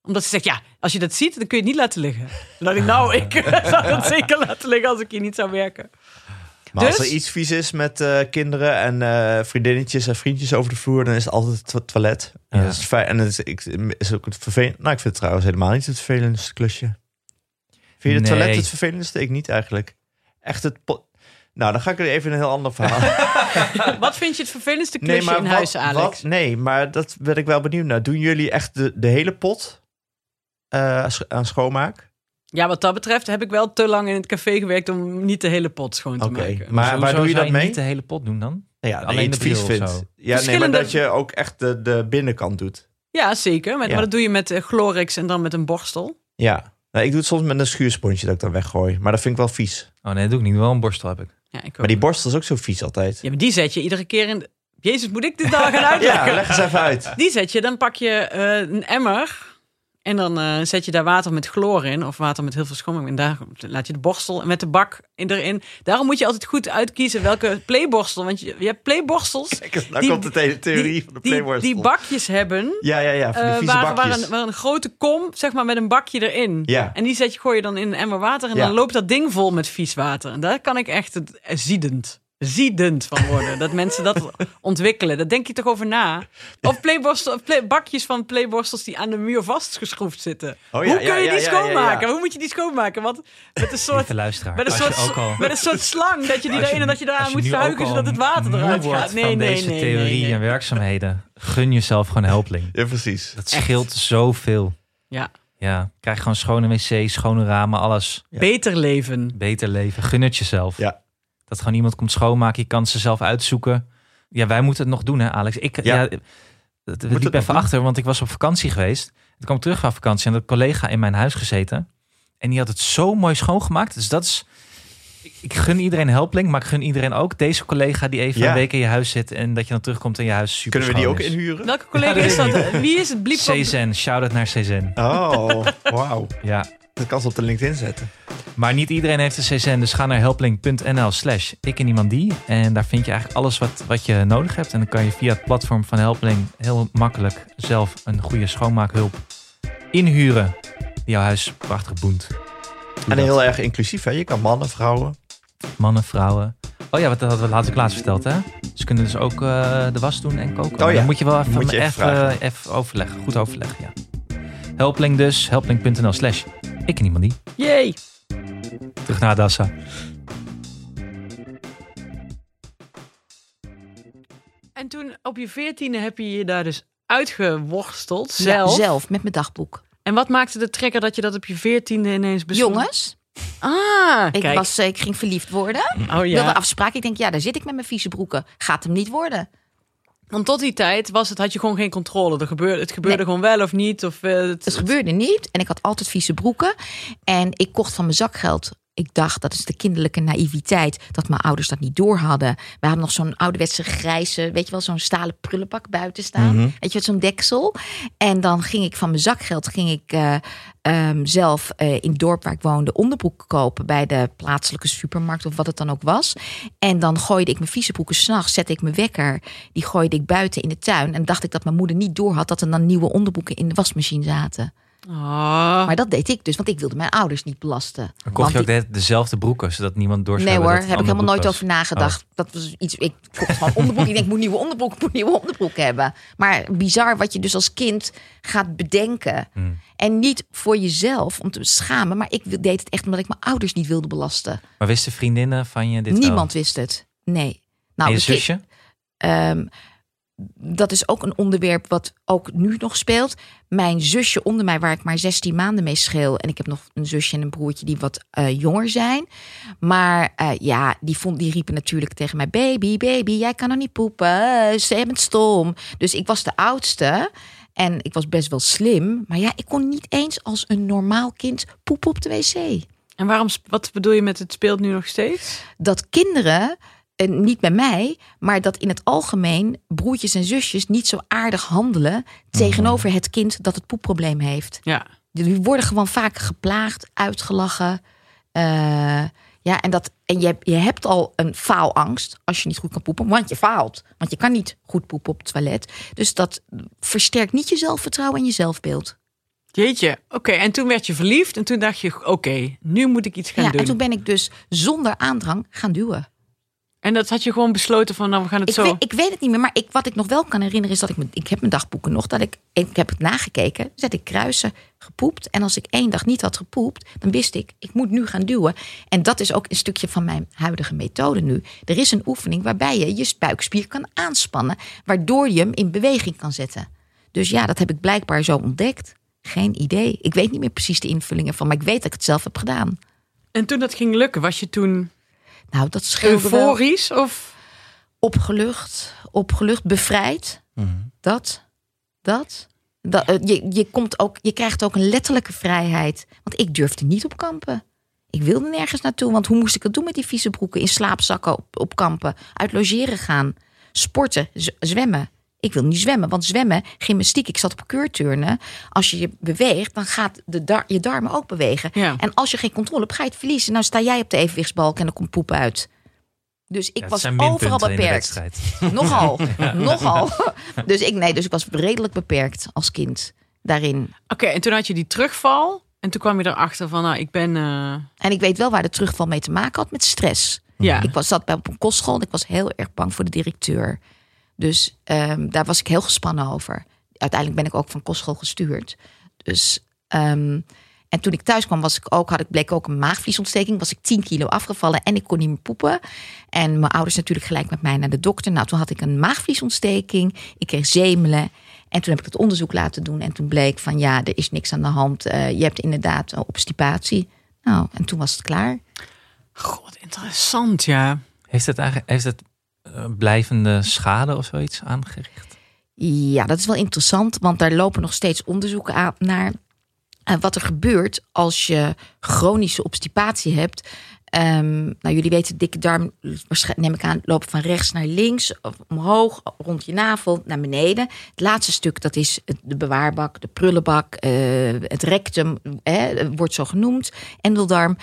omdat ze zegt, ja, als je dat ziet, dan kun je het niet laten liggen. Dan ik, nou, ik zou het zeker laten liggen als ik hier niet zou werken. Maar als Dus? er iets vies is met eh, kinderen en eh, vriendinnetjes en vriendjes over de vloer, dan is het altijd het to- toilet. En dat is fijn. En het is, ik, is ook het vervelend. Nou, ik vind het trouwens helemaal niet het vervelendste klusje. Vind je het Nee. toilet het vervelendste? Ik niet eigenlijk. Echt het. Nou, dan ga ik er even een heel ander verhaal. Wat vind je het vervelendste klusje in wat- huis, Alex? wat- nee, maar dat ben ik wel benieuwd naar. Doen jullie echt de, de hele pot? eh, aan schoonmaak. Ja, wat dat betreft heb ik wel te lang in het café gewerkt om niet de hele pot schoon te Oké, maken. maar waar doe je dat mee? niet de hele pot doen dan? Ja, alleen de vies vindt. zo? Ja, nee, maar dat je ook echt de, de binnenkant doet. Ja, zeker. Met, Ja. Maar dat doe je met eh, Glorix en dan met een borstel. Ja. Nou, ik doe het soms met een schuursponsje dat ik dan weggooi. Maar dat vind ik wel vies. Oh nee, dat doe ik niet. Wel een borstel heb ik. Ja, ik. Maar die borstel is ook zo vies altijd. Ja, maar die zet je iedere keer in... de- Jezus, moet ik dit nou gaan uitleggen? Ja, leg eens even uit. Die zet je, dan pak je eh, een emmer en dan eh, zet je daar water met chloor in of water met heel veel schoonmaak. En daar laat je de borstel met de bak in- erin. Daarom moet je altijd goed uitkiezen welke playborstel. Want je, je hebt playborstels Kijk eens, nou Die- komt de hele theorie die, van de die, playborstel. die bakjes hebben. Ja, ja, ja. Van die eh, vieze waar, waar, bakjes. een, waar een grote kom, zeg maar, met een bakje erin. Ja. En die zet je, gooi je dan in een emmer water en Ja. dan loopt dat ding vol met vies water. En daar kan ik echt het, eh, ziedend, ziedend van worden. dat mensen dat ontwikkelen. Daar denk je toch over na. Of playborstel, of play- bakjes van playborstels die aan de muur vastgeschroefd zitten. Oh ja, Hoe ja, kun je ja, die ja, ja, ja. schoonmaken? Hoe moet je die schoonmaken? Want met een soort... Met een, soort, al, met een soort slang dat je die erin en dat je daaraan moet zuigen zodat het water eruit wordt gaat. Nee, van nee, deze nee, theorie nee, nee. en werkzaamheden. Gun jezelf gewoon helpling. Ja, precies. Dat scheelt zoveel. Ja. Ja, krijg gewoon schone wc's, schone ramen, alles. Ja. Beter leven. Beter leven. Gun het jezelf. Ja. Dat gewoon iemand komt schoonmaken. Je kan ze zelf uitzoeken. Ja, wij moeten het nog doen, hè, Alex? Ik, Ja. ja. het- het liep even doen. achter, want ik was op vakantie geweest. Ik kwam terug van vakantie en had een collega in mijn huis gezeten. En die had het zo mooi schoongemaakt. Dus dat is... Ik, ik gun iedereen helpling, maar ik gun iedereen ook deze collega die even Ja. een week in je huis zit en dat je dan terugkomt en je huis super Kunnen we die ook is. inhuren? Welke collega Ja, dat is dat? Wie is het? Bliep Cezanne, shout-out naar Cezanne. Oh, wauw. Ja, Dat kan ze op de LinkedIn zetten. Maar niet iedereen heeft een CSN, dus ga naar helpling.nl slash ik en iemand die. En daar vind je eigenlijk alles wat, wat je nodig hebt. En dan kan je via het platform van Helpling heel makkelijk zelf een goede schoonmaakhulp inhuren. Die jouw huis prachtig boent. Doe En dat. heel erg inclusief, hè? Je kan mannen, vrouwen. Mannen, vrouwen. Oh ja, wat hadden we laatst laatst verteld, hè? Ze kunnen dus ook eh, de was doen en koken. Oh ja, Dan moet je wel even, moet je even even, vragen. even overleggen. Goed overleggen, ja. Helpling dus, helpling.nl slash ik en iemand die. Jee. Terug naar Dassa. En toen op je veertiende heb je je daar dus uitgeworsteld, Ja, zelf. zelf, met mijn dagboek. En wat maakte de trigger dat je dat op je veertiende ineens besloot? Jongens, Ah, ik, kijk. was, eh, ik ging verliefd worden. oh Ik wilde ja. afspraak. Ik denk, ja, daar zit ik met mijn vieze broeken. Gaat hem niet worden. Want tot die tijd was het, had je gewoon geen controle. Er gebeurde, het gebeurde Nee. gewoon wel of niet. Of, eh, het, Het gebeurde niet. En ik had altijd vieze broeken. En ik kocht van mijn zakgeld. Ik dacht, dat is de kinderlijke naïviteit. Dat mijn ouders dat niet door hadden. We hadden nog zo'n ouderwetse grijze, weet je wel, zo'n stalen prullenbak buiten staan. Mhm. Weet je, met zo'n deksel. En dan ging ik van mijn zakgeld, ging ik eh, ehm, zelf eh, in het dorp waar ik woonde onderbroeken kopen. Bij de plaatselijke supermarkt of wat het dan ook was. En dan gooide ik mijn vieze broeken s'nachts, zette ik mijn wekker. Die gooide ik buiten in de tuin. En dacht ik dat mijn moeder niet door had dat er dan nieuwe onderbroeken in de wasmachine zaten. Oh. Maar dat deed ik dus, want ik wilde mijn ouders niet belasten. Dan kocht je ook die- dezelfde broeken, zodat niemand door Nee hoor, heb ik helemaal nooit over nagedacht. Dat was iets. Ik kocht gewoon onderbroek. ik denk, ik moet nieuwe onderbroek, ik moet nieuwe onderbroek hebben. Maar bizar wat je dus als kind gaat bedenken. Hmm. En niet voor jezelf om te schamen, maar ik deed het echt omdat ik mijn ouders niet wilde belasten. Maar wisten vriendinnen van je dit wel? Niemand wist het. Nee. En Nou, je de ki- zusje? Ehm, dat is ook een onderwerp wat ook nu nog speelt. Mijn zusje onder mij, waar ik maar 16 maanden mee scheel. En ik heb nog een zusje en een broertje die wat eh, jonger zijn. Maar eh, ja, die, vond, die riepen natuurlijk tegen mij: Baby, baby, jij kan nog niet poepen. Ze bent stom. Dus ik was de oudste. En ik was best wel slim. Maar ja, ik kon niet eens als een normaal kind poepen op de wc. En waarom, wat bedoel je met het speelt nu nog steeds? dat kinderen, en niet bij mij, maar dat in het algemeen broertjes en zusjes niet zo aardig handelen tegenover het kind dat het poepprobleem heeft. Ja. Die worden gewoon vaak geplaagd, uitgelachen. Eh, ja, en, dat, en je, je hebt al een faalangst als je niet goed kan poepen, want je faalt. Want je kan niet goed poepen op het toilet. Dus dat versterkt niet je zelfvertrouwen en je zelfbeeld. Jeetje. Oké, en toen werd je verliefd en toen dacht je, oké, nu moet ik iets gaan Ja, doen. en toen ben ik dus zonder aandrang gaan duwen. En dat had je gewoon besloten van, nou, we gaan het Ik zo... weet, ik weet het niet meer, maar ik, wat ik nog wel kan herinneren is dat ik, me- ik heb mijn dagboeken nog, dat ik, ik heb het nagekeken, zet ik kruisen, gepoept. En als ik één dag niet had gepoept, dan wist ik, ik moet nu gaan duwen. En dat is ook een stukje van mijn huidige methode nu. Er is een oefening waarbij je je buikspier kan aanspannen, waardoor je hem in beweging kan zetten. Dus ja, dat heb ik blijkbaar zo ontdekt. Geen idee. Ik weet niet meer precies de invulling ervan, maar ik weet dat ik het zelf heb gedaan. En toen dat ging lukken, was je toen Nou, dat scheelde wel. euforisch? Of? Opgelucht, opgelucht, bevrijd. Dat, dat. dat eh, je, je, komt ook, je krijgt ook een letterlijke vrijheid. Want ik durfde niet op kampen. Ik wilde nergens naartoe, want hoe moest ik het doen met die vieze broeken? In slaapzakken op, op kampen, uit logeren gaan, sporten, zwemmen. Ik wil niet zwemmen, want zwemmen, gymnastiek, ik zat op keurturnen. Als je je beweegt, dan gaat de dar- je darmen ook bewegen. Ja. En als je geen controle hebt, ga je het verliezen. Nou sta jij op de evenwichtsbalk en dan komt poep uit. Dus ik Ja, was overal minpunten in de beperkt. wedstrijd. Nogal, nogal. Dus ik, nee, dus ik was redelijk beperkt als kind daarin. Oké, en toen had je die terugval. En toen kwam je erachter van, nou, ik ben... eh, En ik weet wel waar de terugval mee te maken had met stress. ja. Ik was, zat bij op een kostschool en ik was heel erg bang voor de directeur. Dus ehm, daar was ik heel gespannen over. Uiteindelijk ben ik ook van kostschool gestuurd. Dus, ehm, en toen ik thuis kwam, was ik ook, had ik, bleek ook een maagvliesontsteking. Was ik 10 kilo afgevallen en ik kon niet meer poepen. En mijn ouders natuurlijk gelijk met mij naar de dokter. Nou, toen had ik een maagvliesontsteking. Ik kreeg zemelen. En toen heb ik het onderzoek laten doen. En toen bleek van ja, er is niks aan de hand. Eh, je hebt inderdaad een obstipatie. Nou, en toen was het klaar. God, wat interessant, ja. Heeft het, eigenlijk, heeft het blijvende schade of zoiets aangericht? Ja, dat is wel interessant, want daar lopen nog steeds onderzoeken aan naar eh, wat er gebeurt als je chronische obstipatie hebt. Ehm, nou, jullie weten, dikke darm, neem ik aan, loopt van rechts naar links, omhoog, rond je navel, naar beneden. Het laatste stuk, dat is de bewaarbak, de prullenbak, eh, het rectum, wordt zo genoemd, endeldarm.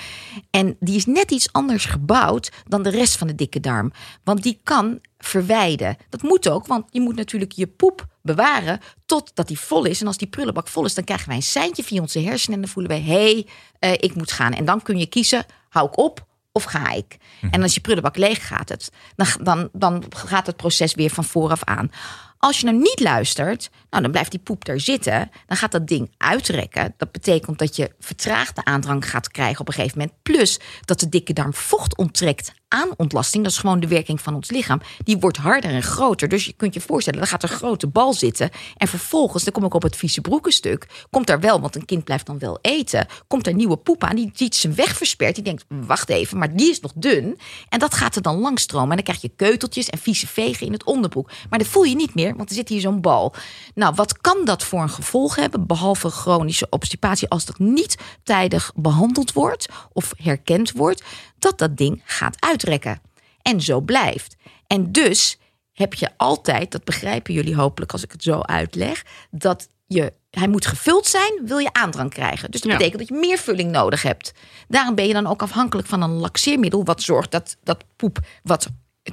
En die is net iets anders gebouwd dan de rest van de dikke darm. Want die kan verwijden. Dat moet ook, want je moet natuurlijk je poep bewaren totdat die vol is. En als die prullenbak vol is, dan krijgen wij een seintje via onze hersenen. En dan voelen wij, hé, hey, eh, ik moet gaan. En dan kun je kiezen, hou ik op of ga ik? En als je prullenbak leeg gaat, het, dan, dan, dan gaat het proces weer van vooraf aan. Als je nou niet luistert, nou, dan blijft die poep daar zitten. Dan gaat dat ding uitrekken. Dat betekent dat je vertraagde aandrang gaat krijgen op een gegeven moment. Plus dat de dikke darm vocht onttrekt aan ontlasting. Dat is gewoon de werking van ons lichaam. Die wordt harder en groter. Dus je kunt je voorstellen, dan gaat er een grote bal zitten. En vervolgens, dan kom ik op het vieze broekenstuk. Komt daar wel, want een kind blijft dan wel eten. Komt er nieuwe poep aan. Die ziet zijn weg versperd. Die denkt, wacht even, maar die is nog dun. En dat gaat er dan langstromen. En dan krijg je keuteltjes en vieze vegen in het onderbroek. Maar dat voel je niet meer, want er zit hier zo'n bal. Nou, wat kan dat voor een gevolg hebben? Behalve chronische obstipatie, als dat niet tijdig behandeld wordt of herkend wordt, dat dat ding gaat uitrekken. En zo blijft. En dus heb je altijd, dat begrijpen jullie hopelijk als ik het zo uitleg, dat je, hij moet gevuld zijn, wil je aandrang krijgen. Dus dat Ja. betekent dat je meer vulling nodig hebt. Daarom ben je dan ook afhankelijk van een laxeermiddel, wat zorgt dat dat poep wat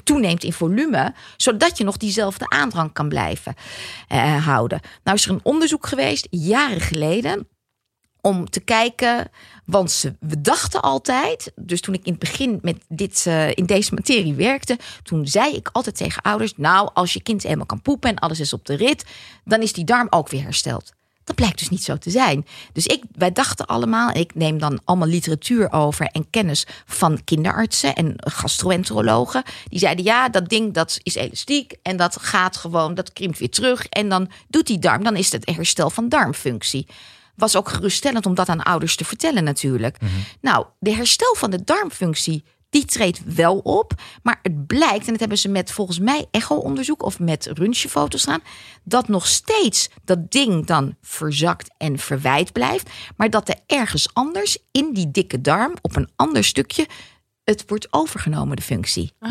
toeneemt in volume, zodat je nog diezelfde aandrang kan blijven eh, houden. Nou is er een onderzoek geweest, jaren geleden, om te kijken. Want ze, we dachten altijd, dus toen ik in het begin met dit, eh, in deze materie werkte, toen zei ik altijd tegen ouders: Nou, als je kind helemaal kan poepen en alles is op de rit, dan is die darm ook weer hersteld. Dat blijkt dus niet zo te zijn. Dus ik, wij dachten allemaal, ik neem dan allemaal literatuur over en kennis van kinderartsen en gastroenterologen. Die zeiden: Ja, dat ding dat is elastiek en dat gaat gewoon, dat krimpt weer terug. En dan doet die darm, dan is het herstel van darmfunctie was ook geruststellend om dat aan ouders te vertellen natuurlijk. Nou, de herstel van de darmfunctie, die treedt wel op. Maar het blijkt, en dat hebben ze met volgens mij echo-onderzoek of met röntgenfoto's gedaan, dat nog steeds dat ding dan verzakt en verwijt blijft. Maar dat er ergens anders in die dikke darm, op een ander stukje, het wordt overgenomen, de functie. Ah,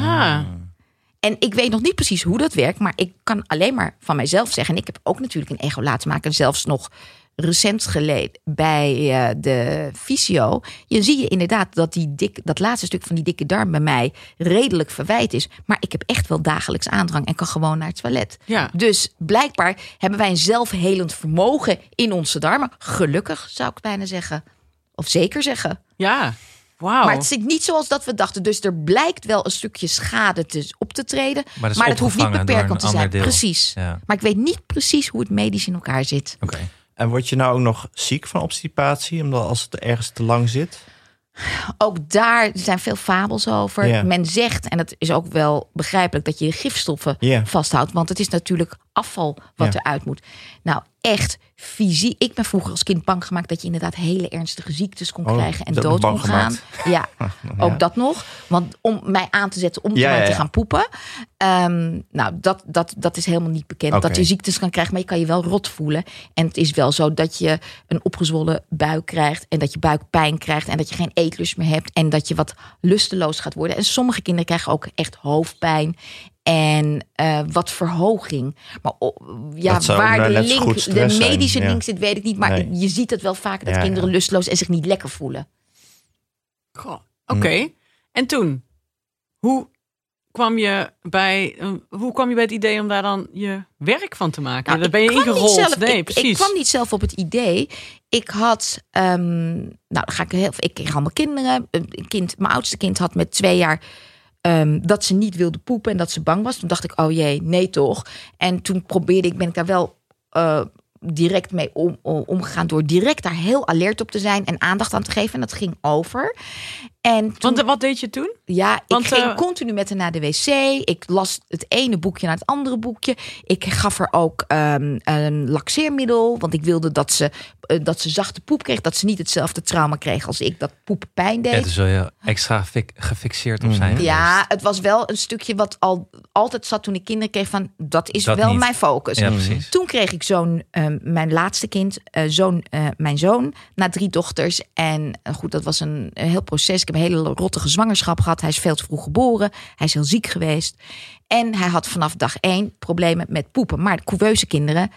En ik weet nog niet precies hoe dat werkt, maar ik kan alleen maar van mijzelf zeggen. En ik heb ook natuurlijk een echo laten maken, zelfs nog recent geleden bij eh, de fysio. Je zie je inderdaad dat die dik, dat laatste stuk van die dikke darm bij mij redelijk verwijt is. Maar ik heb echt wel dagelijks aandrang en kan gewoon naar het toilet. ja. Dus blijkbaar hebben wij een zelfhelend vermogen in onze darmen. Gelukkig zou ik bijna zeggen. Of zeker zeggen. Ja, wauw. Maar het zit niet zoals dat we dachten. Dus er blijkt wel een stukje schade te, op te treden. Maar dat Maar, is dat hoeft niet beperkend te zijn. deel. Precies. Ja, Maar ik weet niet precies hoe het medisch in elkaar zit. oké. En word je nou ook nog ziek van obstipatie, omdat als het ergens te lang zit? Ook daar zijn veel fabels over. Men zegt, en dat is ook wel begrijpelijk, dat je gifstoffen vasthoudt. Want het is natuurlijk afval wat Ja. eruit moet. Nou, echt fysiek. Ik ben vroeger als kind bang gemaakt dat je inderdaad hele ernstige ziektes kon Oh, krijgen en dood kon gaan. Ja, ook dat nog. Want om mij aan te zetten om Ja, te gaan poepen. ehm, nou, dat, dat, dat is helemaal niet bekend. Dat je ziektes kan krijgen, maar je kan je wel rot voelen. En het is wel zo dat je een opgezwollen buik krijgt. En dat je buikpijn krijgt. En dat je geen eetlust meer hebt. En dat je wat lusteloos gaat worden. En sommige kinderen krijgen ook echt hoofdpijn. En eh, wat verhoging. Maar oh, ja, Dat waar nou de, link, de zijn, medische link zit, weet ik niet. Maar Nee. je ziet het wel vaker dat Ja, kinderen ja. lusteloos en zich niet lekker voelen. Goh, Oké. En toen? Hoe kwam, je bij, eh, hoe kwam je bij het idee om daar dan je werk van te maken? Nou, daar ben je ingerold. zelf- nee, ik, precies. Ik kwam niet zelf op het idee. Ik had, ehm, nou, dan ga ik heel, ik kreeg allemaal kinderen. Een kind, mijn oudste kind had met twee jaar ehm, dat ze niet wilde poepen en dat ze bang was. Toen dacht ik, oh jee, nee toch. En toen probeerde ik, ben ik daar wel eh, direct mee om, om- omgegaan door direct daar heel alert op te zijn en aandacht aan te geven. En dat ging over. En toen, Want eh, wat deed je toen? ja, ik Want, ging eh, continu met haar naar de wc. Ik las het ene boekje naar het andere boekje. Ik gaf haar ook ehm, een laxeermiddel. Want ik wilde dat ze, eh, dat ze zachte poep kreeg. Dat ze niet hetzelfde trauma kreeg als ik, dat poep pijn deed. Ja, dus wil je extra fi- gefixeerd op Mhm. zijn. Ja, het was wel een stukje wat al altijd zat toen ik kinderen kreeg van dat is Dat wel niet. mijn focus. Ja, precies. Toen kreeg ik zo'n, ehm, mijn laatste kind, eh, zoon, eh, mijn zoon, na drie dochters. En goed, dat was een, een heel proces. Ik heb een hele rottige zwangerschap gehad. Hij is veel te vroeg geboren. Hij is heel ziek geweest. En hij had vanaf dag één problemen met poepen. Maar de couveuse kinderen,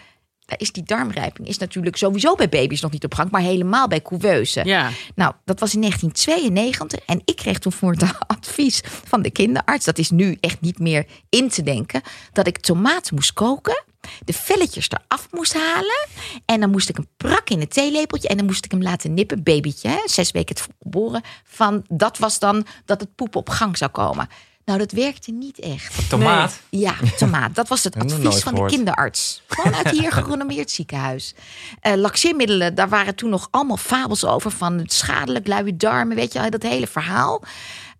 daar is die darmrijping is natuurlijk sowieso bij baby's nog niet op gang, maar helemaal bij couveuse. Ja. Nou, dat was in 1992 en ik kreeg toen voor het advies van de kinderarts, dat is nu echt niet meer in te denken, dat ik tomaten moest koken, de velletjes eraf moest halen en dan moest ik hem prak in het theelepeltje en dan moest ik hem laten nippen, babytje, hè, zes weken het geboren, van dat was dan dat het poep op gang zou komen. Nou, dat werkte niet echt. Tomaat. Ja, tomaat. Dat was het advies van de kinderarts. Gewoon uit hier gerenommeerd ziekenhuis. Eh laxeermiddelen, daar waren toen nog allemaal fabels over van het schadelijk, luie darmen, weet je, dat hele verhaal.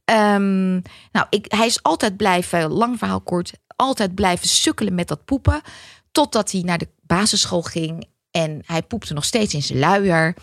Ehm, nou, ik, hij is altijd blijven, lang verhaal kort, altijd blijven sukkelen met dat poepen. Totdat hij naar de basisschool ging en hij poepte nog steeds in zijn luier.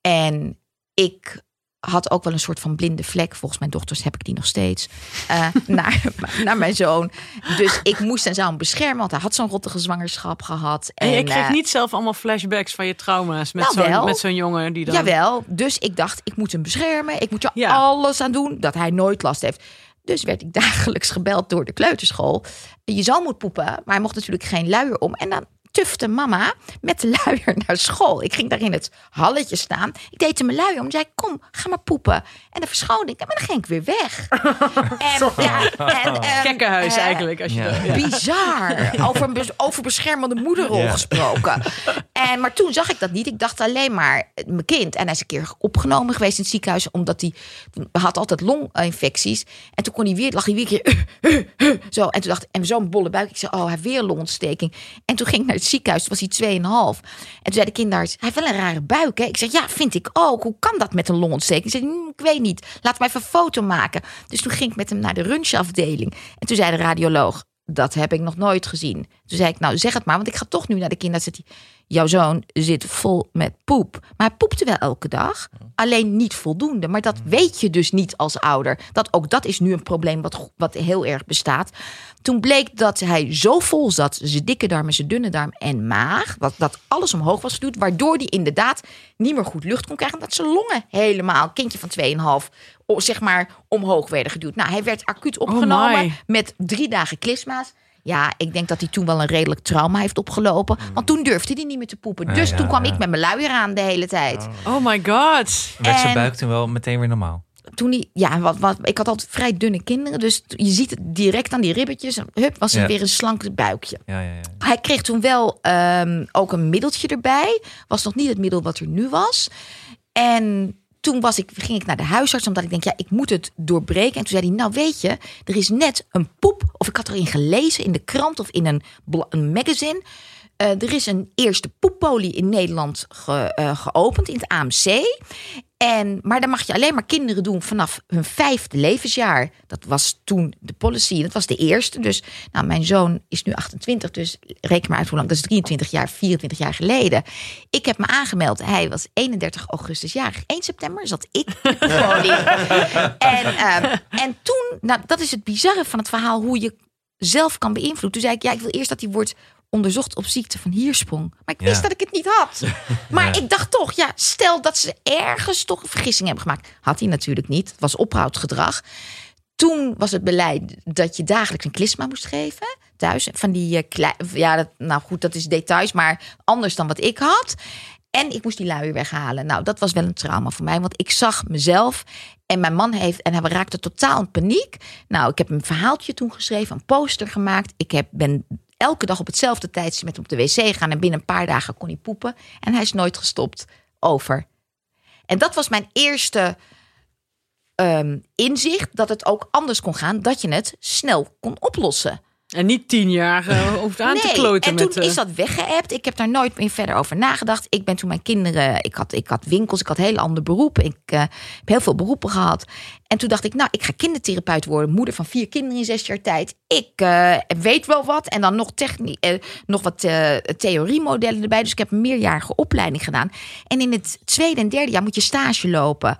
En ik had ook wel een soort van blinde vlek. Volgens mijn dochters heb ik die nog steeds. eh, naar, naar mijn zoon. Dus ik moest en zou hem beschermen. Want hij had zo'n rottige zwangerschap gehad. En je En, kreeg eh, niet zelf allemaal flashbacks van je trauma's met Nou, zo'n met zo'n jongen die dan... Jawel, dus ik dacht, ik moet hem beschermen. Ik moet er Ja. alles aan doen dat hij nooit last heeft. Dus werd ik dagelijks gebeld door de kleuterschool. Je zoon moet poepen, maar hij mocht natuurlijk geen luier om. En dan tufte mama met de luier naar school. Ik ging daar in het halletje staan. Ik deed hem mijn luier om. zei, kom, ga maar poepen. En dan verschoon ik. Maar dan ging ik weer weg. en, ja, en, ehm, Gekkenhuis eh, eigenlijk. Als je Ja. dat- ja. Bizar. Over, over beschermende moederrol Ja. gesproken. En, maar toen zag ik dat niet. Ik dacht alleen maar eh, mijn kind. En hij is een keer opgenomen geweest in het ziekenhuis. Omdat hij had altijd longinfecties. En toen kon hij weer, lag hij weer een keer. eh, eh, eh, zo. En toen dacht ik, en zo'n bolle buik. Ik zei, oh, hij heeft weer longontsteking. En toen ging ik naar het ziekenhuis. Was hij 2,5. En toen zei de kinderarts, hij heeft wel een rare buik. Hè? Ik zeg, ja, vind ik ook. Hoe kan dat met een longontsteking? Ik zei, "Hm, ik weet niet. Laat me even een foto maken. Dus toen ging ik met hem naar de lunchafdeling. En toen zei de radioloog, dat heb ik nog nooit gezien. Toen zei ik, nou zeg het maar, want ik ga toch nu naar de kinderarts. Jouw zoon zit vol met poep. Maar hij poepte wel elke dag. Alleen niet voldoende. Maar dat weet je dus niet als ouder. Dat ook dat is nu een probleem wat, wat heel erg bestaat. Toen bleek dat hij zo vol zat, zijn dikke darm, zijn dunne darm en maag, wat, dat alles omhoog was geduwd, waardoor hij inderdaad niet meer goed lucht kon krijgen, omdat zijn longen helemaal, kindje van 2,5, o- zeg maar, omhoog werden geduwd. Nou, hij werd acuut opgenomen my. met drie dagen klisma's. Ja, ik denk dat hij toen wel een redelijk trauma heeft opgelopen. Want toen durfde hij niet meer te poepen. Ja, Dus ja, toen kwam ja. ik met mijn luier aan de hele tijd. Oh my god. Werd zijn buik toen wel meteen weer normaal? Toen hij, ja, wat, wat, ik had altijd vrij dunne kinderen. Dus je ziet het direct aan die ribbetjes. Hup, was er Ja. weer een slank buikje. Ja, ja, ja. Hij kreeg toen wel ehm, ook een middeltje erbij. Was nog niet het middel wat er nu was. En toen was ik, ging ik naar de huisarts, omdat ik denk, ja, ik moet het doorbreken. En toen zei hij, nou weet je, er is net een poep, of ik had erin gelezen in de krant of in een, een magazine. Eh, er is een eerste poeppolie in Nederland ge- eh, geopend in het AMC. En, maar dan mag je alleen maar kinderen doen vanaf hun vijfde levensjaar. Dat was toen de policy. Dat was de eerste. Dus nou, mijn zoon is nu 28. Dus reken maar uit hoe lang. Dat is 23 jaar, 24 jaar geleden. Ik heb me aangemeld. Hij was 31 augustus jarig. 1 september zat ik het podium. en, ehm, en toen, nou, dat is het bizarre van het verhaal. Hoe je zelf kan beïnvloeden. Toen zei ik, ja, ik wil eerst dat hij wordt onderzocht op ziekte van hiersprong. Maar ik wist Ja. dat ik het niet had. Maar ik dacht toch, ja, stel dat ze ergens toch een vergissing hebben gemaakt. Had hij natuurlijk niet. Het was ophoudgedrag. Toen was het beleid dat je dagelijks een klisma moest geven. Thuis. Van die uh, klei- Ja, dat, nou goed, dat is details. Maar anders dan wat ik had. En ik moest die luier weghalen. Nou, dat was wel een trauma voor mij. Want ik zag mezelf. En mijn man heeft. En hij raakte totaal in paniek. Nou, ik heb een verhaaltje toen geschreven. Een poster gemaakt. Ik heb, ben elke dag op hetzelfde tijdstip met hem op de wc gegaan. En binnen een paar dagen kon hij poepen. En hij is nooit gestopt. Over. En dat was mijn eerste ehm, inzicht. Dat het ook anders kon gaan. Dat je het snel kon oplossen. En niet tien jaar eh, hoeft aan te kloten en toen met... eh, is dat weggeëpt. Ik heb daar nooit meer verder over nagedacht. Ik ben toen mijn kinderen... Ik had, ik had winkels, ik had heel ander beroepen. Ik eh, heb heel veel beroepen gehad. En toen dacht ik, nou, ik ga kindertherapeut worden. Moeder van vier kinderen in zes jaar tijd. Ik weet wel wat. En dan nog, techni- eh, nog wat theoriemodellen erbij. Dus ik heb een meerjarige opleiding gedaan. En in het tweede en derde jaar moet je stage lopen.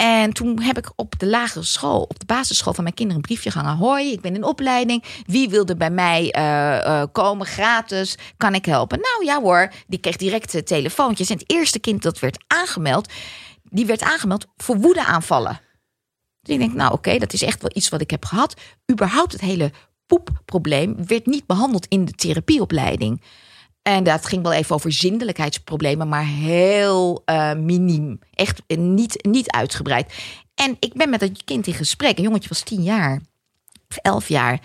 En toen heb ik op de lagere school, op de basisschool van mijn kinderen, een briefje gehangen. Hoi, ik ben in opleiding. Wie wilde bij mij eh, eh, komen gratis? Kan ik helpen? Nou ja hoor, die kreeg direct eh, telefoontjes. En het eerste kind dat werd aangemeld, die werd aangemeld voor woedeaanvallen. Dus ik denk, nou oké, dat is echt wel iets wat ik heb gehad. Überhaupt het hele poepprobleem werd niet behandeld in de therapieopleiding. En dat ging wel even over zindelijkheidsproblemen, maar heel eh miniem. Echt eh, niet, niet uitgebreid. En ik ben met dat kind in gesprek. Een jongetje was tien jaar, of elf jaar.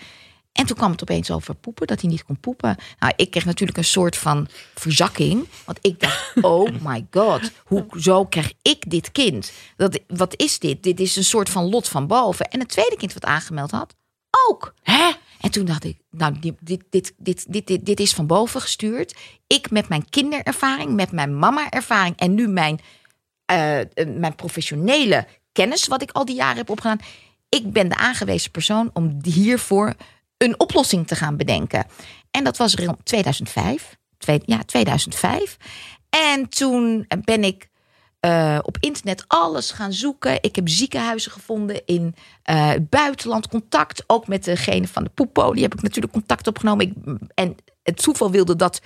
En toen kwam het opeens over poepen, dat hij niet kon poepen. Nou, ik kreeg natuurlijk een soort van verzakking. Want ik dacht, oh my god, hoezo krijg ik dit kind? Dat, wat is dit? Dit is een soort van lot van boven. En het tweede kind wat aangemeld had, ook. Hè? En toen dacht ik, nou, dit, dit, dit, dit, dit, dit, is van boven gestuurd. Ik met mijn kinderervaring, met mijn mama-ervaring en nu mijn, eh, eh, mijn professionele kennis, wat ik al die jaren heb opgedaan. Ik ben de aangewezen persoon om hiervoor een oplossing te gaan bedenken. En dat was rond 2005. Twee, ja, 2005. En toen ben ik eh, op internet alles gaan zoeken. Ik heb ziekenhuizen gevonden in eh, het buitenland. Contact ook met degene van de poeppolie heb ik natuurlijk contact opgenomen. Ik, en het toeval wilde dat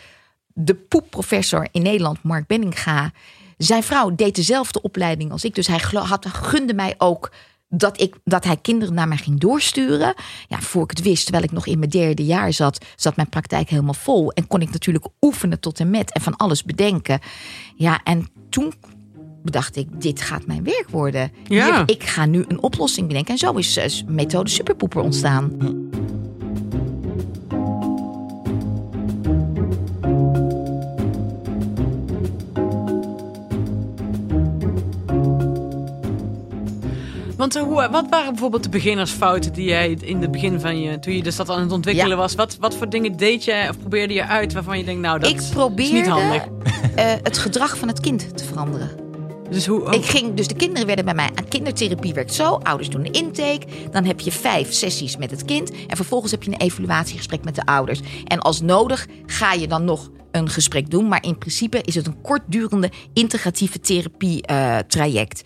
de poepprofessor in Nederland, Mark Benninga... zijn vrouw deed dezelfde opleiding als ik. Dus hij had, gunde mij ook dat, ik, dat hij kinderen naar mij ging doorsturen. Ja, voor ik het wist, terwijl ik nog in mijn derde jaar zat... zat mijn praktijk helemaal vol. En kon ik natuurlijk oefenen tot en met en van alles bedenken. Ja, en toen bedacht ik, dit gaat mijn werk worden. Ja. Hier- ik ga nu een oplossing bedenken. En zo is eh, methode Superpoeper ontstaan. Want eh, hoe, wat waren bijvoorbeeld de beginnersfouten die jij in het begin van je, toen je dus dat aan het ontwikkelen Ja. was, wat, wat voor dingen deed je of probeerde je uit waarvan je denkt, nou dat ik is probeerde niet handig. eh, het gedrag van het kind te veranderen. Dus hoe, Ik ging, dus de kinderen werden bij mij aan kindertherapie werkt zo. Ouders doen een intake. Dan heb je vijf sessies met het kind. En vervolgens heb je een evaluatiegesprek met de ouders. En als nodig ga je dan nog een gesprek doen. Maar in principe is het een kortdurende integratieve therapie eh, traject.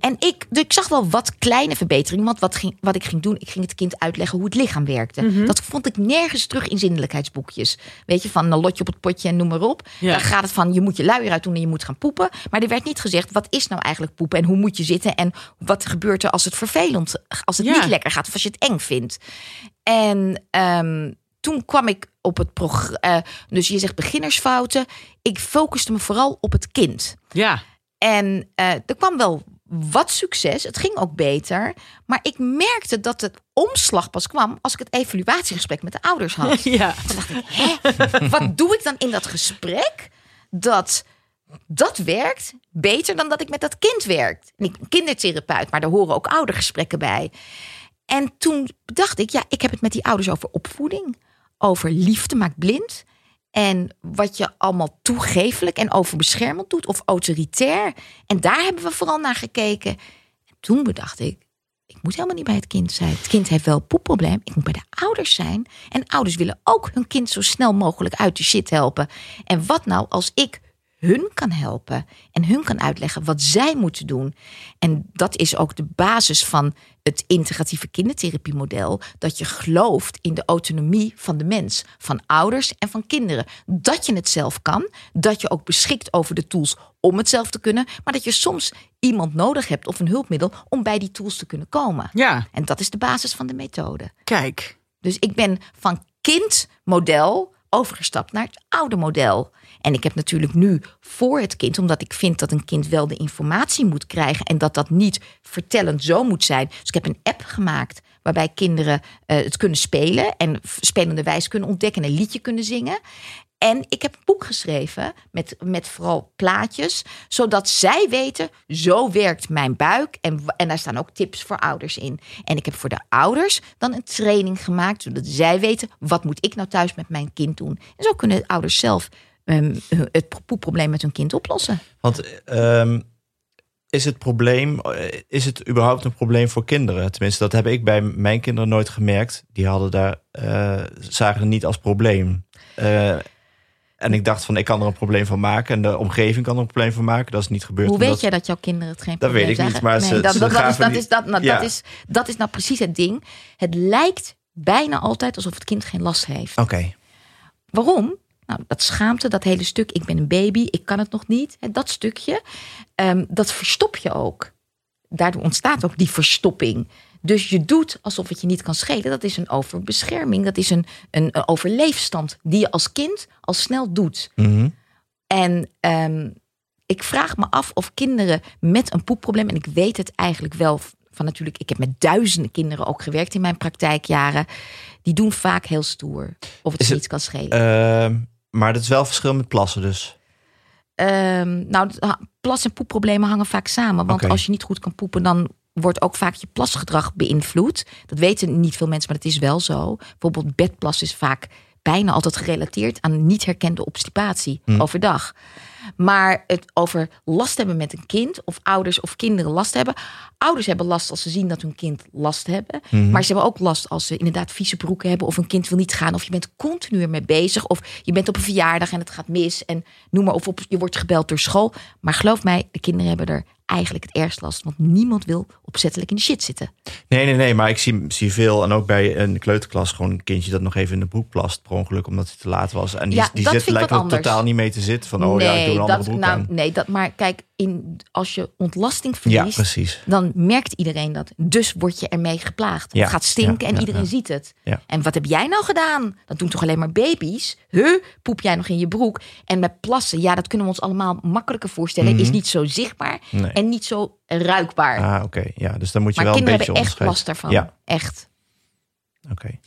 En ik, dus ik zag wel wat kleine verbeteringen. Want wat, ging, wat ik ging doen, ik ging het kind uitleggen hoe het lichaam werkte. Dat vond ik nergens terug in zindelijkheidsboekjes. Weet je, van een lotje op het potje en noem maar op. Ja. Daar gaat het van, je moet je luier uit doen en je moet gaan poepen. Maar er werd niet gezegd, wat is nou eigenlijk poepen? En hoe moet je zitten? En wat gebeurt er als het vervelend, als het Ja. niet lekker gaat? Of als je het eng vindt? En ehm, toen kwam ik op het programma. dus je zegt beginnersfouten. Ik focuste me vooral op het kind. ja. En eh, er kwam wel wat succes. Het ging ook beter. Maar ik merkte dat het omslag pas kwam als ik het evaluatiegesprek met de ouders had. ja. Toen dacht ik, hè? Wat doe ik dan in dat gesprek? Dat dat werkt beter dan dat ik met dat kind werk. En Ik ben kindertherapeut, maar daar horen ook oudergesprekken bij. En toen dacht ik, ja, ik heb het met die ouders over opvoeding. Over liefde maakt blind. En wat je allemaal toegefelijk en overbeschermend doet of autoritair. En daar hebben we vooral naar gekeken. En toen bedacht ik, ik moet helemaal niet bij het kind zijn. Het kind heeft wel een poepprobleem. Ik moet bij de ouders zijn. En ouders willen ook hun kind zo snel mogelijk uit de shit helpen. En wat nou als ik hun kan helpen en hun kan uitleggen wat zij moeten doen. En dat is ook de basis van het integratieve kindertherapiemodel. Dat je gelooft in de autonomie van de mens, van ouders en van kinderen. Dat je het zelf kan, dat je ook beschikt over de tools om het zelf te kunnen, maar dat je soms iemand nodig hebt of een hulpmiddel om bij die tools te kunnen komen. Ja, En dat is de basis van de methode. kijk. Dus ik ben van kindmodel overgestapt naar het oude model. En ik heb natuurlijk nu voor het kind, omdat ik vind dat een kind wel de informatie moet krijgen en dat dat niet vertellend zo moet zijn. Dus ik heb een app gemaakt waarbij kinderen eh, het kunnen spelen en spelende wijze kunnen ontdekken en een liedje kunnen zingen. En ik heb een boek geschreven met, met vooral plaatjes, zodat zij weten, zo werkt mijn buik. En, en daar staan ook tips voor ouders in. En ik heb voor de ouders dan een training gemaakt, zodat zij weten, wat moet ik nou thuis met mijn kind doen. En zo kunnen de ouders zelf ehm, het poepprobleem met hun kind oplossen. Want ehm, is het probleem, eh, is het überhaupt een probleem voor kinderen? Tenminste, dat heb ik bij mijn kinderen nooit gemerkt. Die hadden daar, eh, zagen het niet als probleem. Eh, en ik dacht van, ik kan er een probleem van maken. En de omgeving kan er een probleem van maken. Dat is niet gebeurd. Hoe weet jij dat jouw kinderen het geen Dat probleem weet ik niet, maar ze- dat, dat, dat, is, dat, dat, nou, dat, dat is nou precies het ding. Het lijkt bijna altijd alsof het kind geen last heeft. Oké, Waarom? Nou, dat schaamte, dat hele stuk, ik ben een baby, ik kan het nog niet. Dat stukje, ehm, dat verstop je ook. Daardoor ontstaat ook die verstopping. Dus je doet alsof het je niet kan schelen. Dat is een overbescherming, dat is een, een, een overleefstand die je als kind al snel doet. Mhm. En ehm, ik vraag me af of kinderen met een poepprobleem, en ik weet het eigenlijk wel van natuurlijk, ik heb met duizenden kinderen ook gewerkt in mijn praktijkjaren, die doen vaak heel stoer of het Is ze het- niet kan schelen. Ehm, maar dat is wel verschil met plassen dus. Ehm, nou, plas- en poepproblemen hangen vaak samen. Want als je niet goed kan poepen, dan wordt ook vaak je plasgedrag beïnvloed. Dat weten niet veel mensen, maar het is wel zo. Bijvoorbeeld bedplas is vaak bijna altijd gerelateerd aan niet herkende obstipatie Hm. overdag. Maar het over last hebben met een kind, of ouders of kinderen last hebben. Ouders hebben last als ze zien dat hun kind last hebben. Mhm. Maar ze hebben ook last als ze inderdaad vieze broeken hebben. Of een kind wil niet gaan. Of je bent continu ermee bezig. Of je bent op een verjaardag en het gaat mis. En noem maar. Of op, je wordt gebeld door school. Maar geloof mij, de kinderen hebben er eigenlijk het ergst last. Want niemand wil opzettelijk in de shit zitten. Nee, nee, nee, maar ik zie, zie veel. En ook bij een kleuterklas gewoon een kindje dat nog even in de broek plast per ongeluk omdat hij te laat was. En die, Ja, die zit, lijkt er totaal niet mee te zitten. Van, oh ja, ik doe een andere dat, broek nou, aan. nee dat, maar kijk, in, als je ontlasting verliest, dan merkt iedereen dat. Dus word je ermee geplaagd. Ja, Het gaat stinken ja, en iedereen ziet het. En wat heb jij nou gedaan? Dat doen toch alleen maar baby's? Huh? Poep jij nog in je broek? En met plassen, ja, dat kunnen we ons allemaal makkelijker voorstellen. Mhm. Is niet zo zichtbaar Nee. en niet zo ruikbaar. Ah, oké. Ja, dus dan moet je maar wel een kinderen beetje hebben echt onderscheid. last daarvan. Ja, Echt. oké.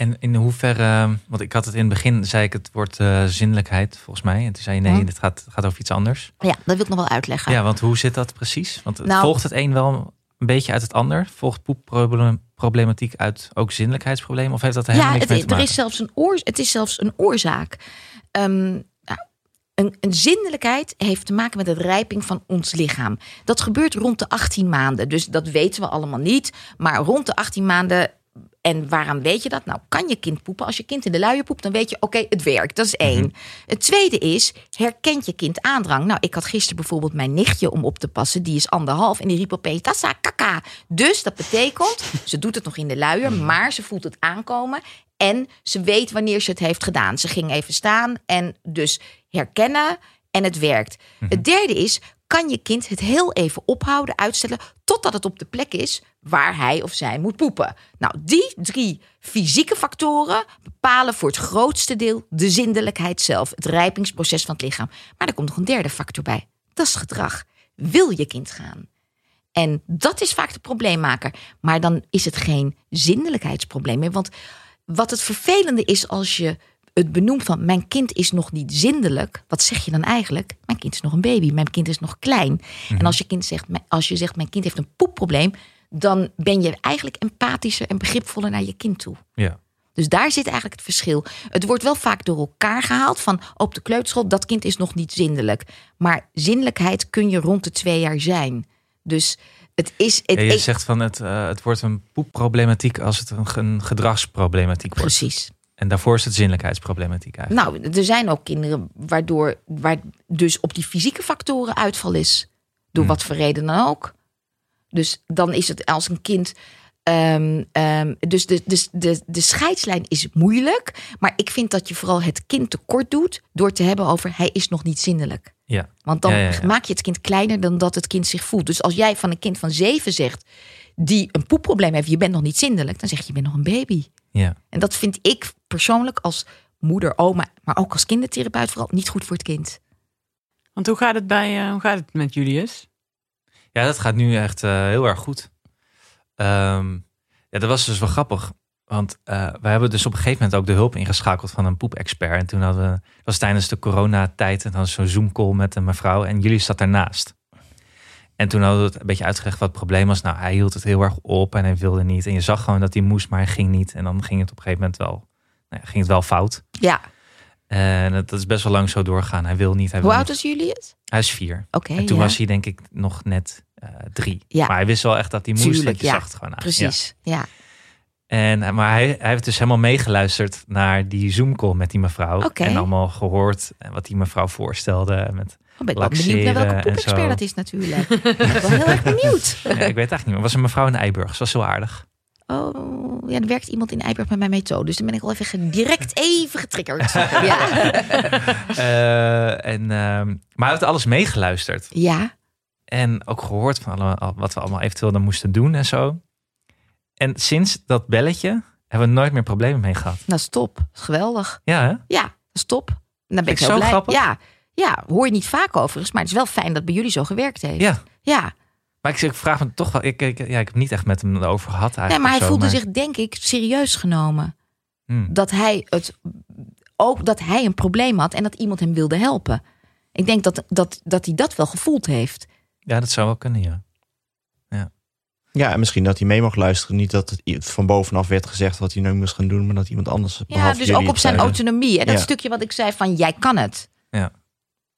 En in hoeverre, want ik had het in het begin, zei ik het woord eh, zinnelijkheid volgens mij. En toen zei je nee, Mhm. dit gaat, gaat over iets anders. Ja, dat wil ik nog wel uitleggen. Ja, want hoe zit dat precies? Want het Nou- volgt het een wel een beetje uit het ander? Volgt poepproblematiek uit ook zinnelijkheidsproblemen? Of heeft dat er helemaal Ja, niks het, mee te er maken? is zelfs een oor, het is zelfs een oorzaak. Ehm, nou, een, een zinnelijkheid heeft te maken met het rijping van ons lichaam. Dat gebeurt rond de 18 maanden. Dus dat weten we allemaal niet. Maar rond de 18 maanden. En waaraan weet je dat? Nou, kan je kind poepen? Als je kind in de luier poept, dan weet je, oké, het werkt. Dat is één. Het tweede is, herkent je kind aandrang? Nou, ik had gisteren bijvoorbeeld mijn nichtje om op te passen. Die is anderhalf en die riep opeens, tassa, kaka. Dus dat betekent, ze doet het nog in de luier, maar ze voelt het aankomen. En ze weet wanneer ze het heeft gedaan. Ze ging even staan en dus herkennen en het werkt. Het derde is, kan je kind het heel even ophouden, uitstellen, totdat het op de plek is waar hij of zij moet poepen. Nou, die drie fysieke factoren bepalen voor het grootste deel de zindelijkheid zelf, het rijpingsproces van het lichaam. Maar er komt nog een derde factor bij. Dat is gedrag. Wil je kind gaan? En dat is vaak de probleemmaker. Maar dan is het geen zindelijkheidsprobleem meer. Want wat het vervelende is als je het benoemt van mijn kind is nog niet zindelijk. Wat zeg je dan eigenlijk? Mijn kind is nog een baby. Mijn kind is nog klein. En als je, kind zegt, als je zegt mijn kind heeft een poepprobleem. Dan ben je eigenlijk empathischer en begripvoller naar je kind toe. Ja. Dus daar zit eigenlijk het verschil. Het wordt wel vaak door elkaar gehaald van op de kleuterschool, dat kind is nog niet zindelijk. Maar zinnelijkheid kun je rond de twee jaar zijn. Dus het is. Het, Ja, je zegt van het, eh, het wordt een poepproblematiek als het een gedragsproblematiek wordt. precies. En daarvoor is het zinnelijkheidsproblematiek eigenlijk. Nou, er zijn ook kinderen waardoor waar dus op die fysieke factoren uitval is. Door Hmm. wat voor reden dan ook. Dus dan is het als een kind. ehm, ehm, dus de, de, de, de scheidslijn is moeilijk. Maar ik vind dat je vooral het kind tekort doet. door te hebben over hij is nog niet zinnelijk. Ja. Want dan Ja, ja, ja. maak je het kind kleiner dan dat het kind zich voelt. Dus als jij van een kind van zeven zegt. die een poepprobleem heeft, je bent nog niet zindelijk. dan zeg je, je bent nog een baby. Ja. En dat vind ik persoonlijk als moeder, oma, maar ook als kindertherapeut vooral niet goed voor het kind. Want hoe gaat het, bij, eh, hoe gaat het met Julius? Ja, dat gaat nu echt eh, heel erg goed. Ehm, ja, dat was dus wel grappig. Want eh we hebben dus op een gegeven moment ook de hulp ingeschakeld van een poepexpert. En toen hadden we, was tijdens de coronatijd, en dan zo'n Zoom-call met een mevrouw. En jullie zat daarnaast. En toen hadden we het een beetje uitgelegd wat het probleem was. Nou, hij hield het heel erg op en hij wilde niet. En je zag gewoon dat hij moest, maar hij ging niet. En dan ging het op een gegeven moment wel, nou ging het wel fout. Ja, En dat is best wel lang zo doorgaan. Hij wil niet. Hij, hoe wil oud niet. is Julius? Hij is vier. Oké, En toen ja. was hij denk ik nog net eh, drie. Ja. Maar hij wist wel echt dat hij moest. Tuurlijk, want je ja. zag het gewoon aan. Precies, ja. Ja. En, eh, maar hij, hij heeft dus helemaal meegeluisterd naar die Zoom-call met die mevrouw. En allemaal gehoord eh, wat die mevrouw voorstelde. Met, Dan ben ik wel benieuwd naar welke poepexpert zo. dat is natuurlijk. ik ben wel heel erg benieuwd. ja, ik weet het eigenlijk niet meer. Was een mevrouw in Eiburg. Ze was heel aardig. Oh, ja, er werkt iemand in Eiburg met mijn methode. Dus dan ben ik al even direct even getriggerd. Ja, Eh, en, ehm, maar hij heeft alles meegeluisterd. ja. En ook gehoord van allemaal, wat we allemaal eventueel dan moesten doen en zo. En sinds dat belletje hebben we nooit meer problemen mee gehad. nou stop. Geweldig. Ja, hè? Ja, stop. Dan ben ik ik zo blij. grappig. Ja, ja, hoor je niet vaak overigens. Maar het is wel fijn dat bij jullie zo gewerkt heeft. Ja. Ja, Maar ik, ik vraag me toch wel. Ik, ik, ja, ik heb niet echt met hem erover gehad eigenlijk. nee, maar hij zo, voelde maar- zich denk ik serieus genomen. Hmm. dat hij het ook dat hij een probleem had en dat iemand hem wilde helpen. Ik denk dat, dat, dat hij dat wel gevoeld heeft. Ja, dat zou wel kunnen, ja. Ja, en misschien dat hij mee mag luisteren. Niet dat het van bovenaf werd gezegd wat hij nu moest gaan doen, maar dat iemand anders. Ja, behalve dus ook op zijn zeiden. autonomie. En dat Ja. stukje wat ik zei van jij kan het. Ja.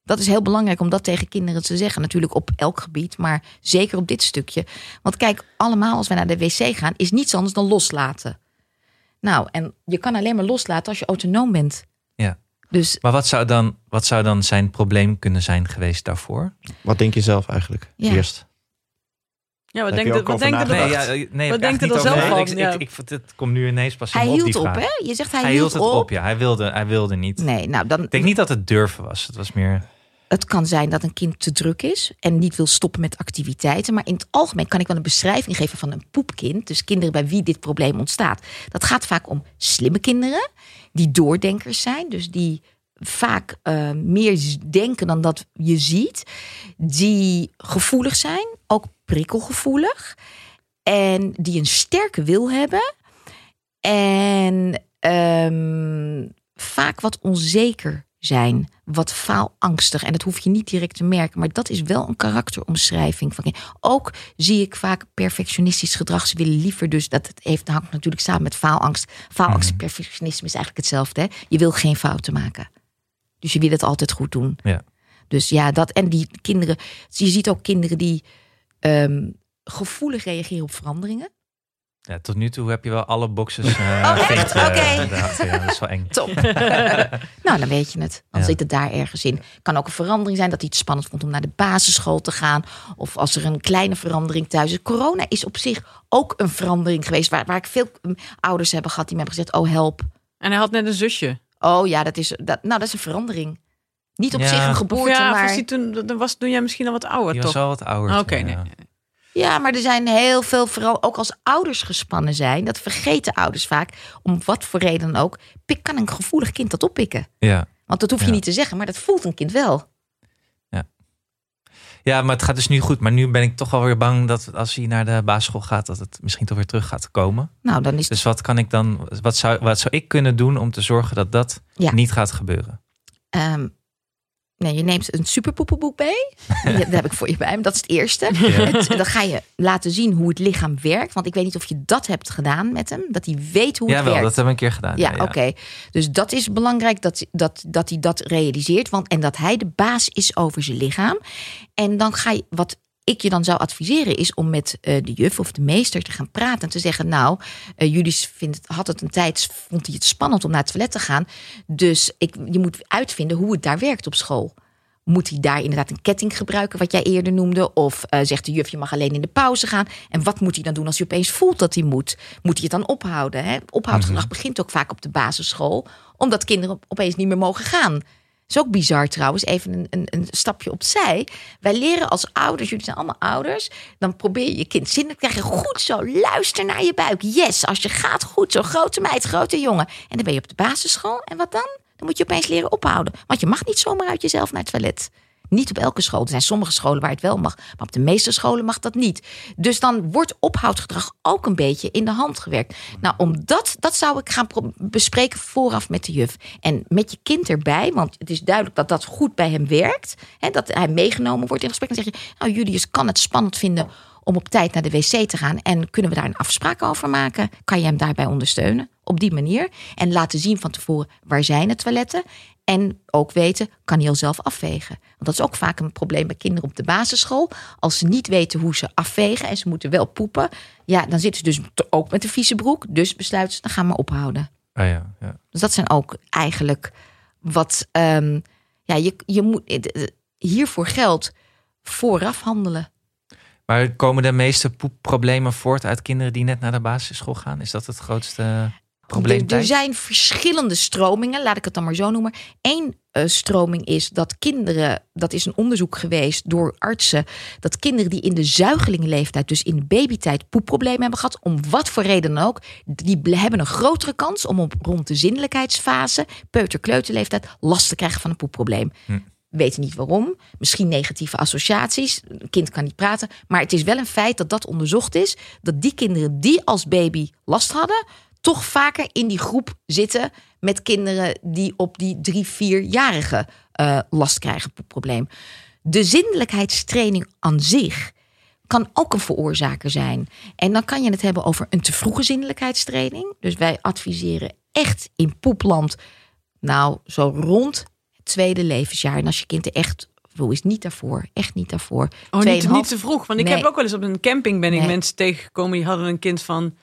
Dat is heel belangrijk om dat tegen kinderen te zeggen. Natuurlijk op elk gebied, maar zeker op dit stukje. Want kijk, allemaal als we naar de wc gaan, is niets anders dan loslaten. Nou, en je kan alleen maar loslaten als je autonoom bent. Ja. Dus Maar wat zou, dan, wat zou dan zijn probleem kunnen zijn geweest daarvoor? Wat denk je zelf eigenlijk? Ja. Eerst. Ja, wat denkt wat er nagedacht? dan? ja, nee, Wat denkt er eigenlijk zelf van? Ik, Ja. ik, ik, het komt nu ineens pas in hij op, hield op, hè? Je zegt hij, Hij, hield, hield het op. op, ja. Hij wilde, hij wilde niet. Nee, nou dan. Ik denk niet dat het durven was. Het was meer... Het kan zijn dat een kind te druk is en niet wil stoppen met activiteiten. Maar in het algemeen kan ik wel een beschrijving geven van een poepkind. Dus kinderen bij wie dit probleem ontstaat. Dat gaat vaak om slimme kinderen, die doordenkers zijn. Dus die vaak eh, meer denken dan dat je ziet. Die gevoelig zijn, ook prikkelgevoelig. En die een sterke wil hebben. En ehm, vaak wat onzeker zijn, wat faalangstig. En dat hoef je niet direct te merken, maar dat is wel een karakteromschrijving van kinderen. Ook zie ik vaak perfectionistisch gedrag. Ze willen liever dus, dat het heeft, hangt natuurlijk samen met faalangst. Faalangst en perfectionisme is eigenlijk hetzelfde. Hè? Je wil geen fouten maken. Dus je wil het altijd goed doen. Ja. Dus ja, dat. En die kinderen, je ziet ook kinderen die ehm, gevoelig reageren op veranderingen. Ja, tot nu toe heb je wel alle boxes eh Oh, echt? eh, Oké. Ja, dat is wel eng. Top. nou, dan weet je het. Dan Ja. zit het daar ergens in. Kan ook een verandering zijn dat hij het spannend vond om naar de basisschool te gaan. Of als er een kleine verandering thuis is. Corona is op zich ook een verandering geweest. Waar, waar ik veel mm, ouders hebben gehad die me hebben gezegd: Oh, help. En hij had net een zusje. Oh ja, dat is, dat, nou, dat is een verandering. Niet op Ja. zich een Of Of geboorte, ja, maar... was hij toen, dan was toen jij misschien al wat ouder, Die was toch? wel wat ouder. Oké, toen, nee. Ja. Ja, maar er zijn heel veel, vooral ook als ouders gespannen zijn. Dat vergeten ouders vaak. Om wat voor reden dan ook. Pik, kan een gevoelig kind dat oppikken? Ja. Want dat hoef je Ja. niet te zeggen, maar dat voelt een kind wel. ja, maar het gaat dus nu goed. Maar nu ben ik toch wel weer bang dat als hij naar de basisschool gaat, dat het misschien toch weer terug gaat komen. Nou, dan is Dus wat kan ik dan, wat zou, wat zou ik kunnen doen om te zorgen dat dat Ja. niet gaat gebeuren? Ehm, Nee, je neemt een superpoepenboek mee. Dat heb ik voor je bij me. Dat is het eerste. Het- dan ga je laten zien hoe het lichaam werkt. Want ik weet niet of je dat hebt gedaan met hem. Dat hij weet hoe het Jawel, werkt. dat hebben we een keer gedaan. Ja, oké. Dus dat is belangrijk dat, dat, dat hij dat realiseert. Want, en dat hij de baas is over zijn lichaam. En dan ga je, wat ik je dan zou adviseren, is om met eh, de juf of de meester te gaan praten. En te zeggen: Nou, eh jullie vindt, het- had het een tijd, vond hij het spannend om naar het toilet te gaan. Dus ik, je moet uitvinden hoe het daar werkt op school. Moet hij daar inderdaad een ketting gebruiken, wat jij eerder noemde? Of eh, zegt de juf, je mag alleen in de pauze gaan? En wat moet hij dan doen als hij opeens voelt dat hij moet? Moet hij het dan ophouden? Hè? Ophoudgedrag begint ook vaak op de basisschool, omdat kinderen opeens niet meer mogen gaan. Is ook bizar trouwens, even een, een, een stapje opzij. Wij leren als ouders, jullie zijn allemaal ouders, dan probeer je je kind zin te krijgen. Goed zo, luister naar je buik. Yes, als je gaat, goed zo. Grote meid, grote jongen. En dan ben je op de basisschool. En wat dan? Dan moet je opeens leren ophouden. Want je mag niet zomaar uit jezelf naar het toilet. Niet op elke school. Er zijn sommige scholen waar het wel mag. Maar op de meeste scholen mag dat niet. Dus dan wordt ophoudgedrag ook een beetje in de hand gewerkt. Nou, om dat, zou ik gaan bespreken vooraf met de juf. En met je kind erbij. Want het is duidelijk dat dat goed bij hem werkt. Hè, dat hij meegenomen wordt in gesprek. Dan zeg je, nou Julius kan het spannend vinden om op tijd naar de wc te gaan. En kunnen we daar een afspraak over maken? Kan je hem daarbij ondersteunen? Op die manier. En laten zien van tevoren waar zijn de toiletten. En ook weten, kan hij al zelf afvegen. Want dat is ook vaak een probleem bij kinderen op de basisschool. Als ze niet weten hoe ze afvegen en ze moeten wel poepen. Ja, dan zitten ze dus ook met een vieze broek. Dus besluiten ze, dan gaan we ophouden. Ah, ja, ja. Dus dat zijn ook eigenlijk wat. ehm, ja, je, je moet. eh, Hiervoor geldt vooraf handelen. Maar komen de meeste poepproblemen voort uit kinderen die net naar de basisschool gaan? Is dat het grootste Er, zijn verschillende stromingen, laat ik het dan maar zo noemen. Eén eh, stroming is dat kinderen, dat is een onderzoek geweest door artsen, dat kinderen die in de zuigelingenleeftijd, dus in de babytijd, poepproblemen hebben gehad, om wat voor reden dan ook, die hebben een grotere kans om op rond de zinnelijkheidsfase, peuter-kleuterleeftijd, last te krijgen van een poepprobleem. Hm. Weten niet waarom. Misschien negatieve associaties. Een kind kan niet praten. Maar het is wel een feit dat dat onderzocht is. Dat die kinderen die als baby last hadden, toch vaker in die groep zitten met kinderen die op die drie, vierjarige eh last krijgen, poepprobleem. De zindelijkheidstraining aan zich kan ook een veroorzaker zijn. En dan kan je het hebben over een te vroege zindelijkheidstraining. Dus wij adviseren echt in poepland, nou zo rond het tweede levensjaar. En als je kind er echt, hoe is niet daarvoor, echt niet daarvoor. Oh, niet, niet te vroeg. Want ik heb ook wel eens op een camping ben ik Nee. mensen tegengekomen die hadden een kind van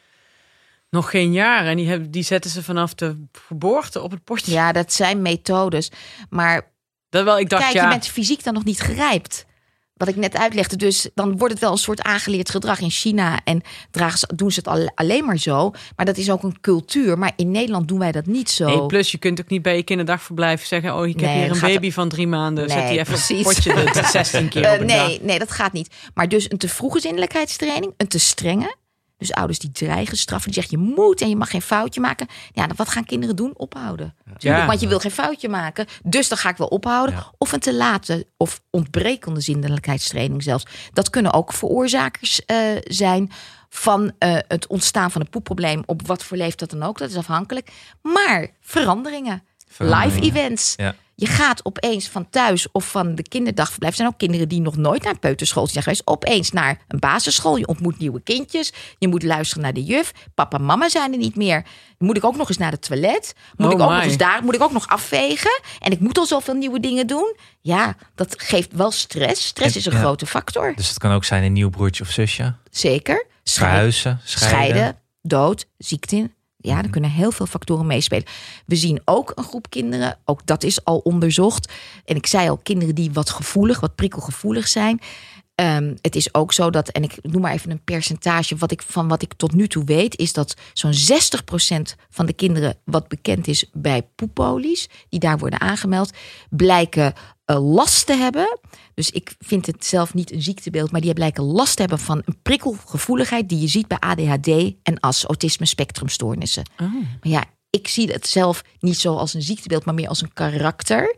nog geen jaar. En die, hebben, die zetten ze vanaf de geboorte op het potje. Ja, dat zijn methodes. Maar Dat wel, ik dacht kijk, ja. je bent fysiek dan nog niet gerijpt. Wat ik net uitlegde. Dus dan wordt het wel een soort aangeleerd gedrag in China. En dragen ze, doen ze het al, alleen maar zo. Maar dat is ook een cultuur. Maar in Nederland doen wij dat niet zo. Nee, plus je kunt ook niet bij je kinderdagverblijf zeggen... oh, ik heb Nee, hier een baby van drie maanden. Zet Nee, die even precies. potje de 16 keer Eh, dag. nee, nee, dat gaat niet. Maar dus een te vroege zinnelijkheidstraining, een te strenge. Dus ouders die dreigen, straffen, die zeggen je moet en je mag geen foutje maken. Ja, dan wat gaan kinderen doen? Ophouden. Ja. want je wil geen foutje maken. Dus dan ga ik wel ophouden. Ja. Of een te late of ontbrekende zinnelijkheidstraining zelfs. Dat kunnen ook veroorzakers eh, zijn van eh, het ontstaan van een poepprobleem. Op wat voor leeftijd dan ook. Dat is afhankelijk. Maar veranderingen. Veranderingen. Live events. Ja. Je gaat opeens van thuis of van de kinderdagverblijf. Er zijn ook kinderen die nog nooit naar een peuterschool zijn geweest. Opeens naar een basisschool. Je ontmoet nieuwe kindjes. Je moet luisteren naar de juf. Papa en mama zijn er niet meer. Moet ik ook nog eens naar het toilet? Moet Oh ik ook my. nog eens daar? Moet ik ook nog afvegen? En ik moet al zoveel nieuwe dingen doen. Ja, dat geeft wel stress. Stress En- is een ja. grote factor. Dus het kan ook zijn een nieuw broertje of zusje. Zeker. Scheiden Verhuizen, scheiden. scheiden, dood, ziekte. Ja, er kunnen heel veel factoren meespelen. We zien ook een groep kinderen, ook dat is al onderzocht. En ik zei al, kinderen die wat gevoelig, wat prikkelgevoelig zijn. Ehm, het is ook zo dat, en ik noem maar even een percentage, wat ik, van wat ik tot nu toe weet, is dat zo'n 60% van de kinderen, wat bekend is bij poepolies, die daar worden aangemeld, blijken last te hebben. Dus ik vind het zelf niet een ziektebeeld, maar die blijken last te hebben van een prikkelgevoeligheid die je ziet bij ADHD en AS, autisme spectrumstoornissen. Oh. Maar ja, ik zie het zelf niet zo als een ziektebeeld, maar meer als een karakter.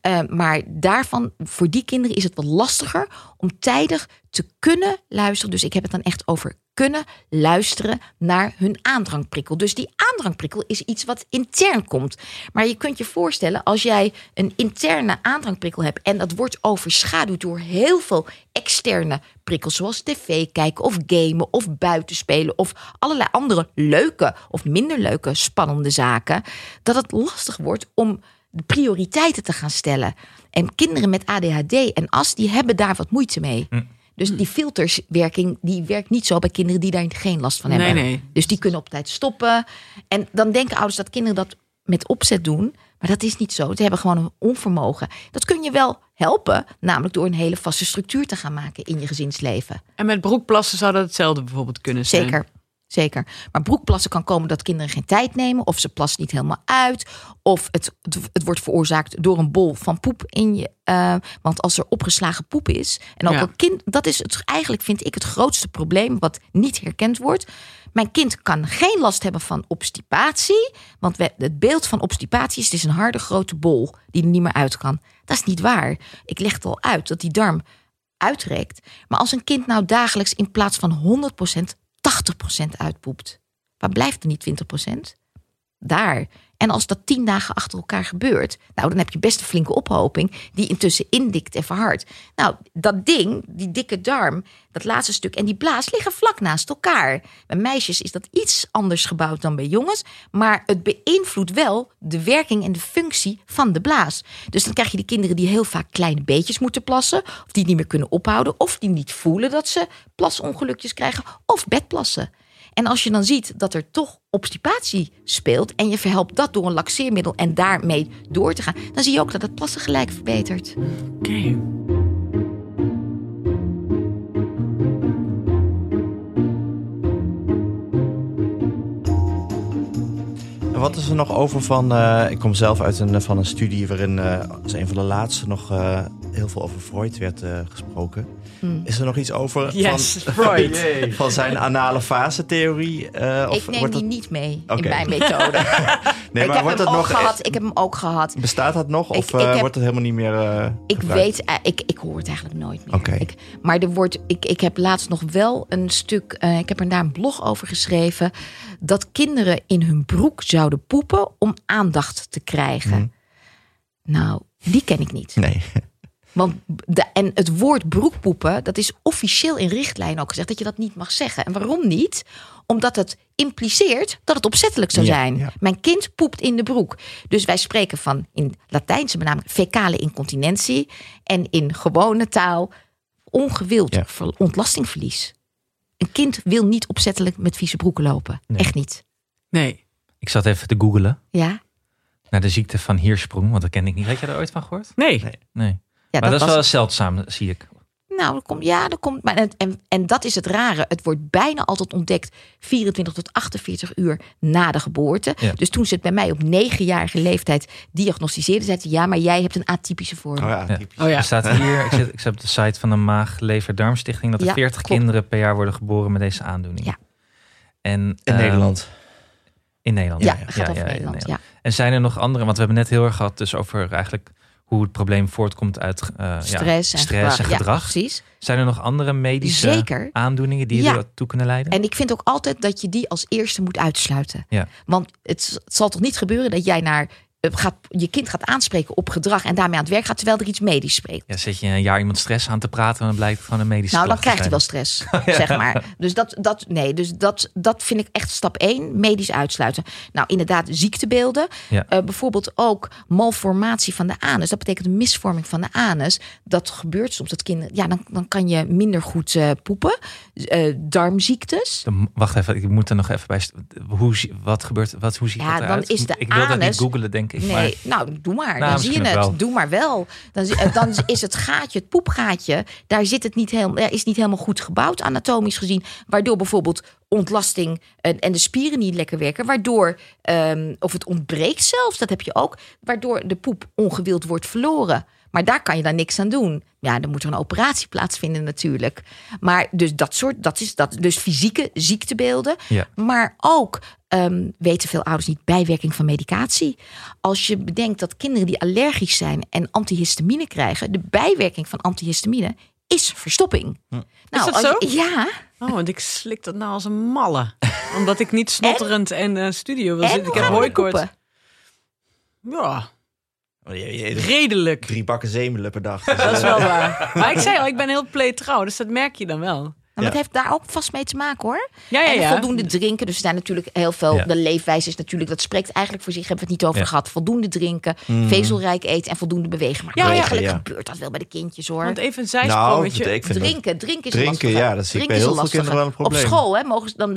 Eh, maar daarvan, voor die kinderen is het wat lastiger om tijdig te kunnen luisteren. Dus ik heb het dan echt over kunnen luisteren naar hun aandrangprikkel. Dus die aandrangprikkel is iets wat intern komt. Maar je kunt je voorstellen, als jij een interne aandrangprikkel hebt en dat wordt overschaduwd door heel veel externe prikkels, zoals tv kijken of gamen of buitenspelen of allerlei andere leuke of minder leuke spannende zaken, dat het lastig wordt om de prioriteiten te gaan stellen. En kinderen met ADHD en AS, die hebben daar wat moeite mee. Dus die filterswerking, die werkt niet zo bij kinderen die daar geen last van hebben. Nee, nee. Dus die kunnen op tijd stoppen. En dan denken ouders dat kinderen dat met opzet doen. Maar dat is niet zo. Ze hebben gewoon een onvermogen. Dat kun je wel helpen, namelijk door een hele vaste structuur te gaan maken in je gezinsleven. En met broekplassen zou dat hetzelfde bijvoorbeeld kunnen zijn. Zeker. Zeker. Maar broekplassen kan komen dat kinderen geen tijd nemen. Of ze plassen niet helemaal uit. Of het, het, wordt veroorzaakt door een bol van poep in je. eh, want als er opgeslagen poep is. En ook Ja. een kind. Dat is het, eigenlijk vind ik het grootste probleem. Wat niet herkend wordt. Mijn kind kan geen last hebben van obstipatie. Want we, het beeld van obstipatie is: het is een harde grote bol die er niet meer uit kan. Dat is niet waar. Ik leg het al uit dat die darm uitrekt. Maar als een kind nou dagelijks in plaats van 100% 80% uitpoept, waar blijft er niet 20%? Daar. En als dat tien dagen achter elkaar gebeurt, nou dan heb je best een flinke ophoping die intussen indikt en verhardt. Nou, dat ding, die dikke darm, dat laatste stuk en die blaas liggen vlak naast elkaar. Bij meisjes is dat iets anders gebouwd dan bij jongens, maar het beïnvloedt wel de werking en de functie van de blaas. Dus dan krijg je die kinderen die heel vaak kleine beetjes moeten plassen, of die niet meer kunnen ophouden, of die niet voelen dat ze plasongelukjes krijgen, of bedplassen. En als je dan ziet dat er toch obstipatie speelt en je verhelpt dat door een laxeermiddel en daarmee door te gaan, dan zie je ook dat het plassen gelijk verbetert. Oké. Wat is er nog over van... eh, ik kom zelf uit een, van een studie waarin eh, als een van de laatste nog eh, heel veel over Freud werd gesproken. Is er nog iets over Yes, van, Freud. van zijn anale fase theorie? eh, of ik neem wordt die dat- niet mee in mijn methode. Nee, ik maar heb wordt hem dat ook nog... gehad. Ik heb hem ook gehad. Bestaat dat nog? Of Ik- ik eh, heb- wordt het helemaal niet meer eh, Ik weet, ik, ik hoor het eigenlijk nooit meer. Ik, maar er wordt, ik, ik heb laatst nog wel een stuk, eh, ik heb er daar een blog over geschreven, dat kinderen in hun broek zouden poepen om aandacht te krijgen. Nou, die ken ik niet. Nee. Want de, en het woord broekpoepen, dat is officieel in richtlijnen ook gezegd dat je dat niet mag zeggen. En waarom niet? Omdat het impliceert dat het opzettelijk zou zijn. ja. Mijn kind poept in de broek. Dus wij spreken van in Latijnse benaming fecale incontinentie. En in gewone taal ongewild Ja. ontlastingverlies. Een kind wil niet opzettelijk met vieze broeken lopen. Nee. Echt niet. Nee. Ik zat even te googelen Ja, naar de ziekte van Hirschsprung, want dat ken ik niet. Had je daar ooit van gehoord? Nee. Nee. Nee. Ja maar dat, is was- wel zeldzaam, zie ik. Nou, dat komt, ja, dat komt. Maar en, en, en dat is het rare. Het wordt bijna altijd ontdekt 24 tot 48 uur na de geboorte. Ja. Dus toen ze het bij mij op negenjarige leeftijd diagnosticeerden, zei ze: Ja, maar jij hebt een atypische vorm. Oh ja, Ja. typisch. Oh ja. Er staat hier, ik zit, ik zit op de site van de Maag Lever Darmstichting, dat er Ja, 40 klopt. kinderen per jaar worden geboren met deze aandoening. Ja. En, In eh, Nederland. In Nederland. Ja, ja, gaat ja, over ja, in Nederland. Nederland. Ja. En zijn er nog andere? Want we hebben net heel erg gehad dus over eigenlijk hoe het probleem voortkomt uit eh, ja, Stress en stress gedrag. en Ja, gedrag. precies. Zijn er nog andere medische Zeker. aandoeningen die Ja. ertoe kunnen leiden? En ik vind ook altijd dat je die als eerste moet uitsluiten. Ja. Want het, het zal toch niet gebeuren dat jij naar, gaat, je kind gaat aanspreken op gedrag en daarmee aan het werk gaat, terwijl er iets medisch spreekt. Ja, zet je een jaar iemand stress aan te praten en dan blijkt gewoon een medische Nou, dan krijgt hij wel stress, zeg maar. Dus, dat, dat, nee, dus dat, dat vind ik echt stap één, medisch uitsluiten. Nou, inderdaad, ziektebeelden. Ja. Eh, bijvoorbeeld ook malformatie van de anus. Dat betekent een misvorming van de anus. Dat gebeurt soms dat kinderen... Ja, dan, dan kan je minder goed eh, poepen. Eh, darmziektes. Wacht even, ik moet er nog even bij. Hoe, zie- wat gebeurt wat, Hoe ziet Ja, dat dan is de ik wil dat niet anus- googelen, denk ik. Nee, Maar, nou, doe maar. Nou, dan zie je het. wel. Doe maar wel. Dan, dan is het gaatje, het poepgaatje, daar zit het niet helemaal, is niet helemaal goed gebouwd, anatomisch gezien. Waardoor bijvoorbeeld ontlasting en, en de spieren niet lekker werken. Waardoor, ehm, of het ontbreekt zelfs, dat heb je ook. Waardoor de poep ongewild wordt verloren. Maar daar kan je dan niks aan doen. Ja, dan moet er een operatie plaatsvinden natuurlijk. Maar dus dat soort, dat is dat. Dus fysieke ziektebeelden. Ja. Maar ook ehm, weten veel ouders niet bijwerking van medicatie. Als je bedenkt dat kinderen die allergisch zijn en antihistamine krijgen, de bijwerking van antihistamine is verstopping. Nou, dat als je- zo? ja, Oh, want ik slik dat nou als een malle. Omdat ik niet snotterend en eh studio wil En zitten. Ik heb hooikoorts. Ja, redelijk. Drie bakken zemelen per dag. Dat is wel waar. Maar ik zei al, ik ben heel playtrouw, dus dat merk je dan wel. Nou, Ja. maar het heeft daar ook vast mee te maken hoor. Ja, ja, en voldoende drinken. Dus er zijn natuurlijk heel veel. Ja. De leefwijze is natuurlijk, dat spreekt eigenlijk voor zich. Hebben we het niet over Ja. gehad. Voldoende drinken, Mhm. vezelrijk eten en voldoende bewegen. Maar Ja, ja. eigenlijk Ja. gebeurt dat wel bij de kindjes hoor. Want even een nou, zijsprongetje. dat- Drinken, drinken is Drinken, ja, dat zie ik bij heel veel kinderen wel een probleem. Op school hè, mogen ze, dan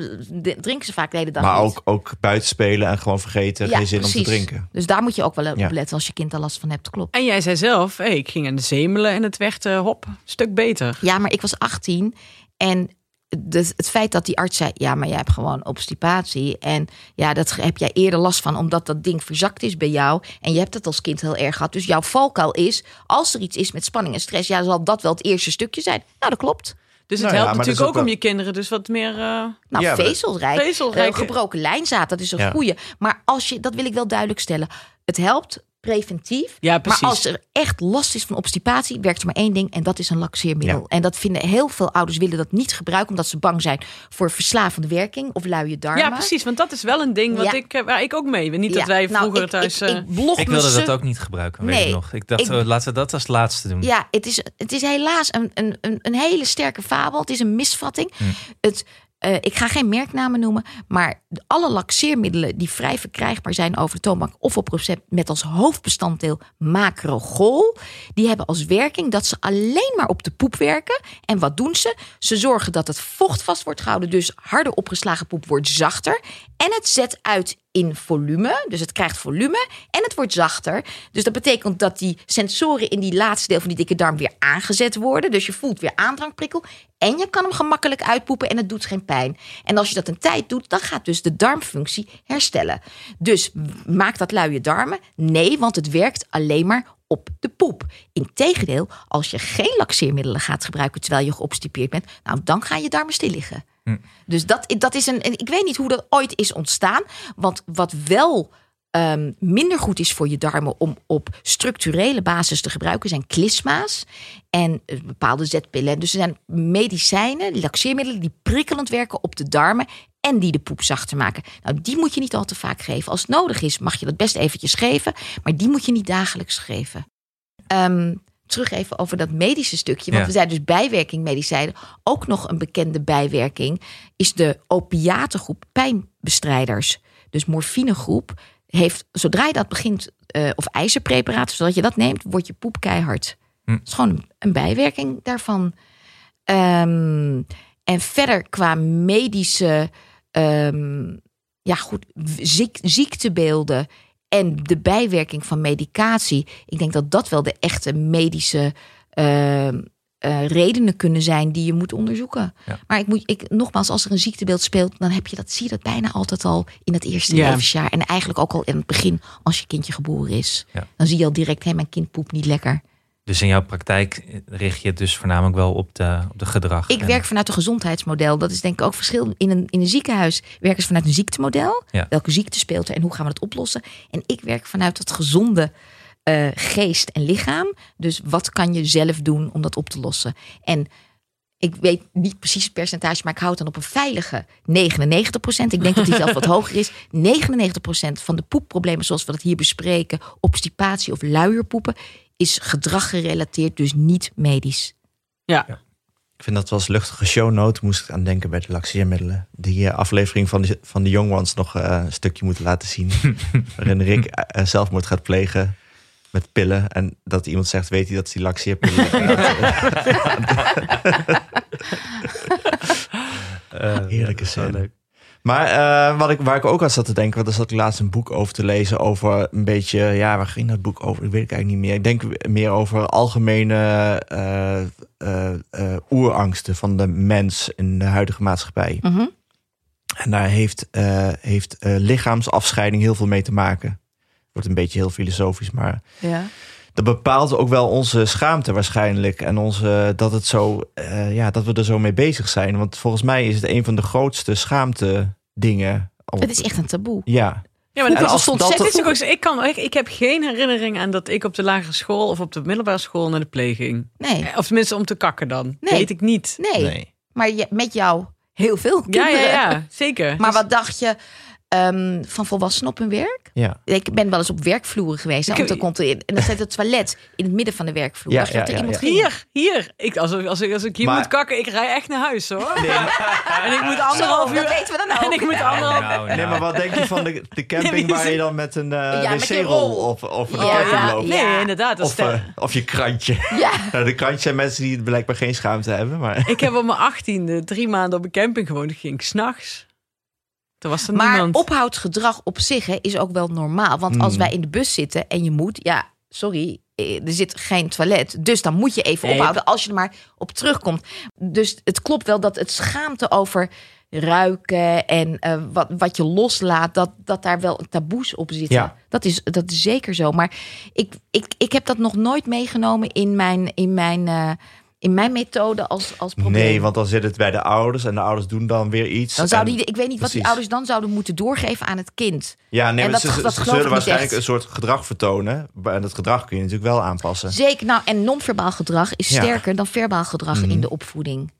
drinken ze vaak de hele dag Maar ook, ook buiten spelen en gewoon vergeten, Ja, geen zin om precies. te drinken. Dus daar moet je ook wel op Ja. letten als je kind daar last van hebt. Klopt. En jij zei zelf, hey, ik ging aan de zemelen en het werd, eh, hop, stuk beter. Ja, maar ik was 18 en de, het feit dat die arts zei: ja, maar jij hebt gewoon obstipatie. En ja, dat heb jij eerder last van, omdat dat ding verzakt is bij jou. En je hebt het als kind heel erg gehad. Dus jouw valkuil is: als er iets is met spanning en stress, ja, zal dat wel het eerste stukje zijn. Nou, dat klopt. Dus het Nou helpt natuurlijk ook om je kinderen dus wat meer... eh, Nou, Ja, vezelrijk. Vezelrijk. eh, gebroken lijnzaad, dat is een Ja. goede. Maar als je, dat wil ik wel duidelijk stellen. Het helpt preventief. Ja, precies. Maar als er echt last is van obstipatie, werkt er maar één ding en dat is een laxeermiddel. Ja. En dat vinden heel veel ouders willen dat niet gebruiken omdat ze bang zijn voor verslavende werking of luie darmen. Ja, precies, want dat is wel een ding wat Ja. ik, eh, waar ik ook mee ben. Niet dat wij nou, vroeger ik- thuis... Ik, eh, ik, blog Ik me wilde dat ook niet gebruiken, weet Nee, ik nog. Ik dacht, ik- oh, laten we dat als laatste doen. Ja, het is, het is helaas een, een, een, een hele sterke fabel. Het is een misvatting. Hm. Het, eh, ik ga geen merknamen noemen, maar alle laxeermiddelen die vrij verkrijgbaar zijn over de toonbank of op recept met als hoofdbestanddeel macrogol, die hebben als werking dat ze alleen maar op de poep werken. En wat doen ze? Ze zorgen dat het vocht vast wordt gehouden, dus harder opgeslagen poep wordt zachter. En het zet uit in volume, dus het krijgt volume en het wordt zachter. Dus dat betekent dat die sensoren in die laatste deel van die dikke darm weer aangezet worden. Dus je voelt weer aandrangprikkel en je kan hem gemakkelijk uitpoepen en het doet geen pijn. En als je dat een tijd doet, dan gaat dus de darmfunctie herstellen. Dus maakt dat luie darmen? Nee, want het werkt alleen maar op de poep. Integendeel, als je geen laxeermiddelen gaat gebruiken terwijl je geobstipeerd bent, nou dan gaan je darmen stil liggen. Dus dat, dat is een. en Ik weet niet hoe dat ooit is ontstaan. Want wat wel ehm, minder goed is voor je darmen om op structurele basis te gebruiken, zijn klisma's en eh, bepaalde zetpillen. Dus er zijn medicijnen, laxeermiddelen, die prikkelend werken op de darmen. En die de poep zachter maken. Nou, die moet je niet al te vaak geven. Als het nodig is, mag je dat best eventjes geven. Maar die moet je niet dagelijks geven. Ehm, terug even over dat medische stukje. Want Ja. we zijn dus bijwerking medicijnen. Ook nog een bekende bijwerking is de opiatengroep pijnbestrijders. Dus morfinegroep heeft, zodra je dat begint, eh, of ijzerpreparaten, zodat je dat neemt, wordt je poep keihard. Hm. Dat is gewoon een, een bijwerking daarvan. Ehm, en verder qua medische ehm, ja, goed, ziek, ziektebeelden en de bijwerking van medicatie. Ik denk dat dat wel de echte medische ehm, eh, redenen kunnen zijn die je moet onderzoeken. Ja. Maar ik moet, ik, nogmaals, als er een ziektebeeld speelt, dan heb je dat, zie je dat bijna altijd al in het eerste Ja. levensjaar. En eigenlijk ook al in het begin, als je kindje geboren is. Ja. Dan zie je al direct, hé, mijn kind poept niet lekker. Dus in jouw praktijk richt je het dus voornamelijk wel op de, op de gedrag. Ik werk vanuit een gezondheidsmodel. Dat is denk ik ook verschil. In een, in een ziekenhuis werken ze vanuit een ziektemodel. Ja. Welke ziekte speelt er en hoe gaan we dat oplossen? En ik werk vanuit het gezonde eh, geest en lichaam. Dus wat kan je zelf doen om dat op te lossen? En ik weet niet precies het percentage, maar ik houd dan op een veilige 99% Ik denk dat die zelfs wat hoger is. 99% van de poepproblemen zoals we dat hier bespreken, obstipatie of luierpoepen, is gedrag gerelateerd, dus niet medisch. ja. Ik vind dat wel eens luchtige shownote. Moest ik aan denken bij de laxeermiddelen. Die eh, aflevering van de, van de Young Ones nog eh, een stukje moeten laten zien. waarin Rick eh, zelfmoord gaat plegen met pillen. En dat iemand zegt, weet hij dat hij laxeerpillen... Heerlijke scène. Maar eh, wat ik, waar ik ook aan zat te denken, want er zat ik laatst een boek over te lezen over een beetje, ja, waar ging dat boek over? Ik weet ik eigenlijk niet meer. Ik denk meer over algemene eh, eh, oerangsten van de mens in de huidige maatschappij. Mhm. En daar heeft, heeft lichaamsafscheiding heel veel mee te maken. Wordt een beetje heel filosofisch, maar Ja. dat bepaalt ook wel onze schaamte waarschijnlijk. En onze, dat, het zo, ja, dat we er zo mee bezig zijn. Want volgens mij is het een van de grootste schaamte dingen. Het is echt een taboe. Ja, Ja, maar dat is dat- ontzettend. Zo- ik, kan, ik, ik heb geen herinnering aan dat ik op de lagere school of op de middelbare school naar de pleeg ging. Nee, Of tenminste om te kakken dan. Nee. Weet ik niet. nee. Maar je, met jouw heel veel kinderen. ja, ja, zeker. Maar Dus- wat dacht je ehm, van volwassenen op hun werk? Ja. Ik ben wel eens op werkvloeren geweest. hè, want dan komt er in, en dan staat het toilet in het midden van de werkvloer. Ja, dat er iemand? Hier, hier. Ik, als, als, ik, als ik hier Maar- moet kakken, ik rij echt naar huis hoor. En ik moet Zo, anderhalf dat uur. weten we dan ook. En ik moet anderhalf Nou, Nee, nou. maar wat denk je van de, de camping waar je dan met een je wc-rol rol. of, of een camping ja. loopt? Nee, inderdaad. Dat is Of, eh, of je krantje. Ja, Nou, de krantjes zijn mensen die blijkbaar geen schaamte hebben. Maar Ik heb op mijn achttiende drie maanden op een camping gewoond. Ik ging s'nachts. Was er maar niemand. ophoudgedrag op zich hè, is ook wel normaal. Want als Hmm. wij in de bus zitten en je moet, ja, sorry, eh, er zit geen toilet. Dus dan moet je even Nee. ophouden als je er maar op terugkomt. Dus het klopt wel dat het schaamte over ruiken en eh, wat, wat je loslaat, dat, dat daar wel taboes op zitten. Ja. Dat, is, dat is zeker zo. Maar ik, ik, ik heb dat nog nooit meegenomen in mijn, in mijn, eh, in mijn methode als, als probleem. nee, want dan zit het bij de ouders en de ouders doen dan weer iets. Dan zouden En- die, ik weet niet wat die ouders dan zouden moeten doorgeven aan het kind. Ja, nee, En maar dat- ze, dat ze zullen waarschijnlijk echt. een soort gedrag vertonen. En dat gedrag kun je natuurlijk wel aanpassen. Zeker, nou, en non-verbaal gedrag is Ja. sterker dan verbaal gedrag Mhm. in de opvoeding.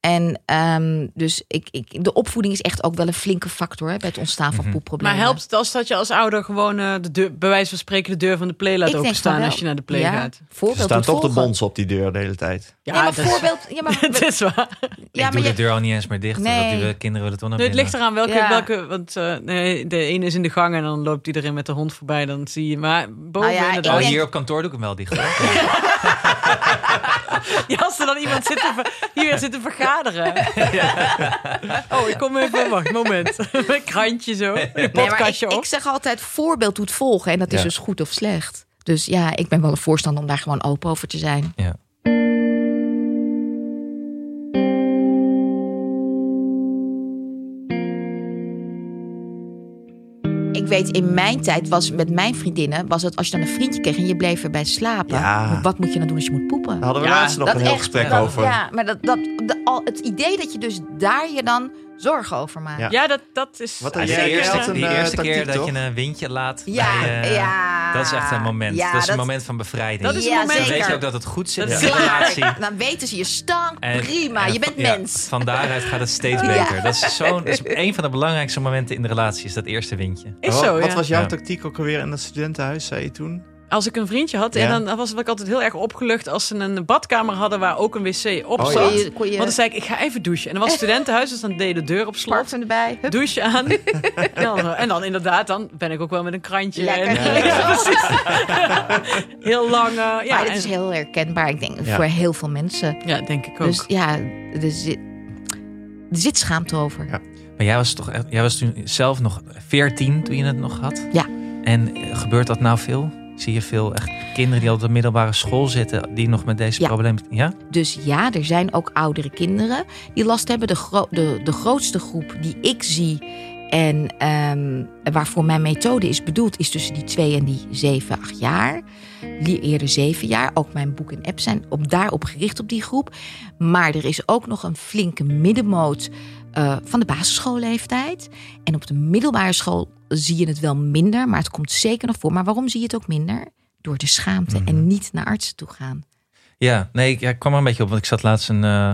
En ehm, dus ik, ik, de opvoeding is echt ook wel een flinke factor hè, bij het ontstaan van Mhm. poepproblemen. Maar helpt het als dat je als ouder gewoon eh, de deur, bij wijze van spreken de deur van de play laat openstaan als je naar de play ja, gaat? Voorbeeld Er staan toch de bons op die deur de hele tijd. Ja, Ja, maar dat is- voorbeeld. Ja, maar, het is waar. ja, ik maar doe je- de deur al niet eens meer dicht. Nee. omdat die kinderen willen toch naar Nee, het ligt eraan welke, Ja. welke want eh, nee, de ene is in de gang en dan loopt iedereen met de hond voorbij. Dan zie je, maar boven Nou ja, inderdaad. Oh, hier op kantoor doe ik hem wel dicht. Ja, als er dan iemand zit te ver- hier zit te vergaderen. Oh, ik kom even, wacht, moment. Met krantje zo, een nee, maar ik, ik zeg altijd voorbeeld doet volgen. En dat is Ja. dus goed of slecht. Dus ja, ik ben wel een voorstander om daar gewoon open over te zijn. Ja. Weet, in mijn tijd was met mijn vriendinnen... was het als je dan een vriendje kreeg en je bleef erbij slapen. Ja. Wat moet je dan doen als je moet poepen? Daar hadden we Ja, laatst nog een heel echt, gesprek dat- over. Ja, maar dat, dat, de, al, het idee dat je dus daar je dan zorgen over maakt. Ja. Ja, dat, dat is... Wat Ja, jij eerste, die eerste keer dat je een windje laat. Ja, bij, eh, ja. Dat is echt een moment. Ja, dat is een moment van bevrijding. Dat is een Ja, moment- Dan weet je ook dat het goed zit Dat de relatie. Klaar. Dan weten ze je stank. En- Prima, en je bent ja, mens. Van daaruit gaat het steeds Ja. beter. Dat is, zo'n, dat is een van de belangrijkste momenten in de relatie, is dat eerste windje. Is Wat- zo, Wat ja. was jouw Ja. tactiek ook alweer in dat studentenhuis, zei je toen? Als ik een vriendje had, Ja. en dan was ik altijd heel erg opgelucht als ze een badkamer hadden waar ook een wc op Oh, zat. ja. Want dan zei ik, ik ga even douchen. En dan was het studentenhuis, dus dan deed de deur op slot. parfum erbij. Hup. douche aan. en, dan, en dan inderdaad, dan ben ik ook wel met een krantje. En, Ja. heel lang. eh, ja, maar en- is heel herkenbaar, ik denk, Ja. voor heel veel mensen. ja, denk ik ook. Dus ja, er zit, er zit schaamte over. Ja. Maar jij was toch echt, jij was toen zelf nog 14 toen je het nog had? Ja. En eh, gebeurt dat nou veel? Zie je veel echt kinderen die op de middelbare school zitten, die nog met deze Ja. problemen. Ja? Dus ja, er zijn ook oudere kinderen die last hebben. De, gro- de, de grootste groep die ik zie en ehm, waarvoor mijn methode is bedoeld, is tussen die twee en die zeven, acht jaar. Eerder zeven jaar. Ook mijn boek en app zijn op, daarop gericht op die groep. Maar er is ook nog een flinke middenmoot eh, van de basisschoolleeftijd. En op de middelbare school zie je het wel minder, maar het komt zeker nog voor. Maar waarom zie je het ook minder? Door de schaamte Mhm. en niet naar artsen toe gaan. Ja, nee, ik, ja, ik kwam er een beetje op, want ik zat laatst een. eh,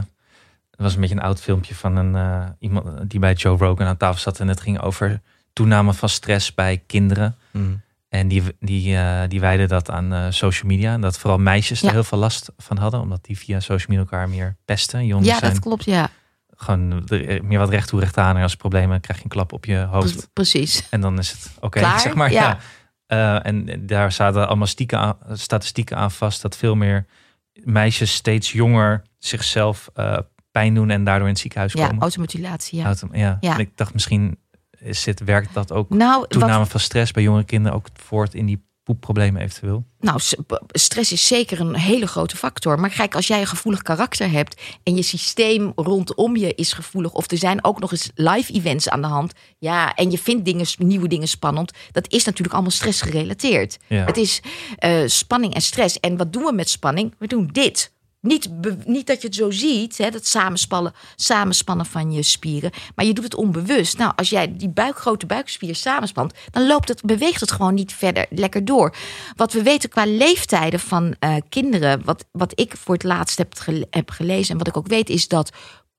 het was een beetje een oud filmpje van een, eh, iemand die bij Joe Rogan aan tafel zat. En het ging over toename van stress bij kinderen. Hmm. En die, die, eh, die wijden dat aan eh, social media. En dat vooral meisjes Ja. er heel veel last van hadden. Omdat die via social media elkaar meer pesten. Jongens Ja, zijn dat klopt, ja. Gewoon er- meer wat recht toe recht aan. En als problemen krijg je een klap op je hoofd. Pre- Precies. En dan is het oké, zeg maar. Ja. Ja. Eh, en daar zaten allemaal aan, statistieken aan vast dat veel meer meisjes steeds jonger zichzelf eh, pijn doen en daardoor in het ziekenhuis Ja, komen. automutilatie, ja. Autom- ja. Ja. En ik dacht misschien is dit, werkt dat ook Nou, wat, toename van stress bij jongere kinderen ook voort in die poepproblemen eventueel. nou, stress is zeker een hele grote factor. Maar kijk, als jij een gevoelig karakter hebt en je systeem rondom je is gevoelig, of er zijn ook nog eens live events aan de hand, ja, en je vindt dingen, nieuwe dingen spannend, dat is natuurlijk allemaal stress gerelateerd. Ja. Het is eh, spanning en stress. En wat doen we met spanning? We doen dit. Niet, niet dat je het zo ziet, hè, dat samenspannen, samenspannen van je spieren. Maar je doet het onbewust. Nou, als jij die buik, grote buikspier samenspant, dan loopt het, beweegt het gewoon niet verder lekker door. Wat we weten qua leeftijden van eh, kinderen, wat, wat ik voor het laatst heb, gele- heb gelezen en wat ik ook weet, is dat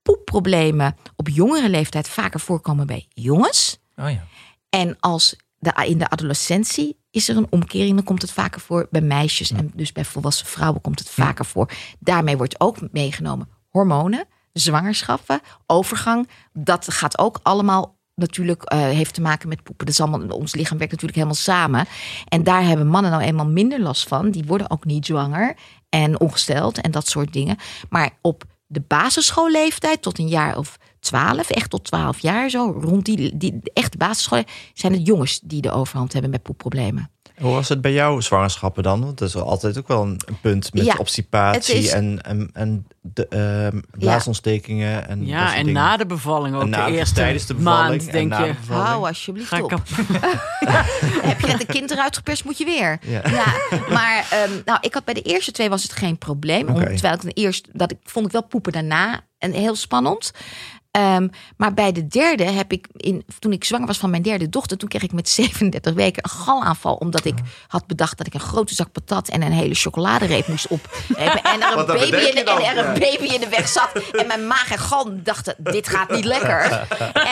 poepproblemen op jongere leeftijd vaker voorkomen bij jongens. Oh ja. En als de, in de adolescentie is er een omkering, dan komt het vaker voor bij meisjes. En dus bij volwassen vrouwen komt het vaker voor. Daarmee wordt ook meegenomen hormonen, zwangerschappen, overgang. Dat gaat ook allemaal natuurlijk eh, heeft te maken met poepen. Dat is allemaal, ons lichaam werkt natuurlijk helemaal samen. En daar hebben mannen nou eenmaal minder last van. Die worden ook niet zwanger en ongesteld en dat soort dingen. Maar op de basisschoolleeftijd tot een jaar of twaalf, echt tot twaalf jaar zo, rond die, die echte basisschool, zijn het jongens die de overhand hebben met poepproblemen. Hoe was het bij jouw zwangerschappen dan? Want dat is altijd ook wel een, punt met Ja, obstipatie het is- en, en, en de ehm blaasontstekingen. En dat Ja, soort en dingen. na de bevalling ook. En na- de eerste tijdens de bevalling maand en denk na de je... bevalling. Hou alsjeblieft Ga op. op. Heb je net een kind eruit geperst, moet je weer. Ja. Ja, maar ehm, nou, ik had bij de eerste twee was het geen probleem. Terwijl ik de eerste, dat ik vond ik wel poepen daarna en heel spannend. Ehm, maar bij de derde heb ik, in, toen ik zwanger was van mijn derde dochter, toen kreeg ik met 37 weken een galaanval. Omdat ik had bedacht dat ik een grote zak patat en een hele chocoladereep moest op. En er een, baby in, de, en er een baby in de weg zat. En mijn maag en galm dachten, dit gaat niet lekker.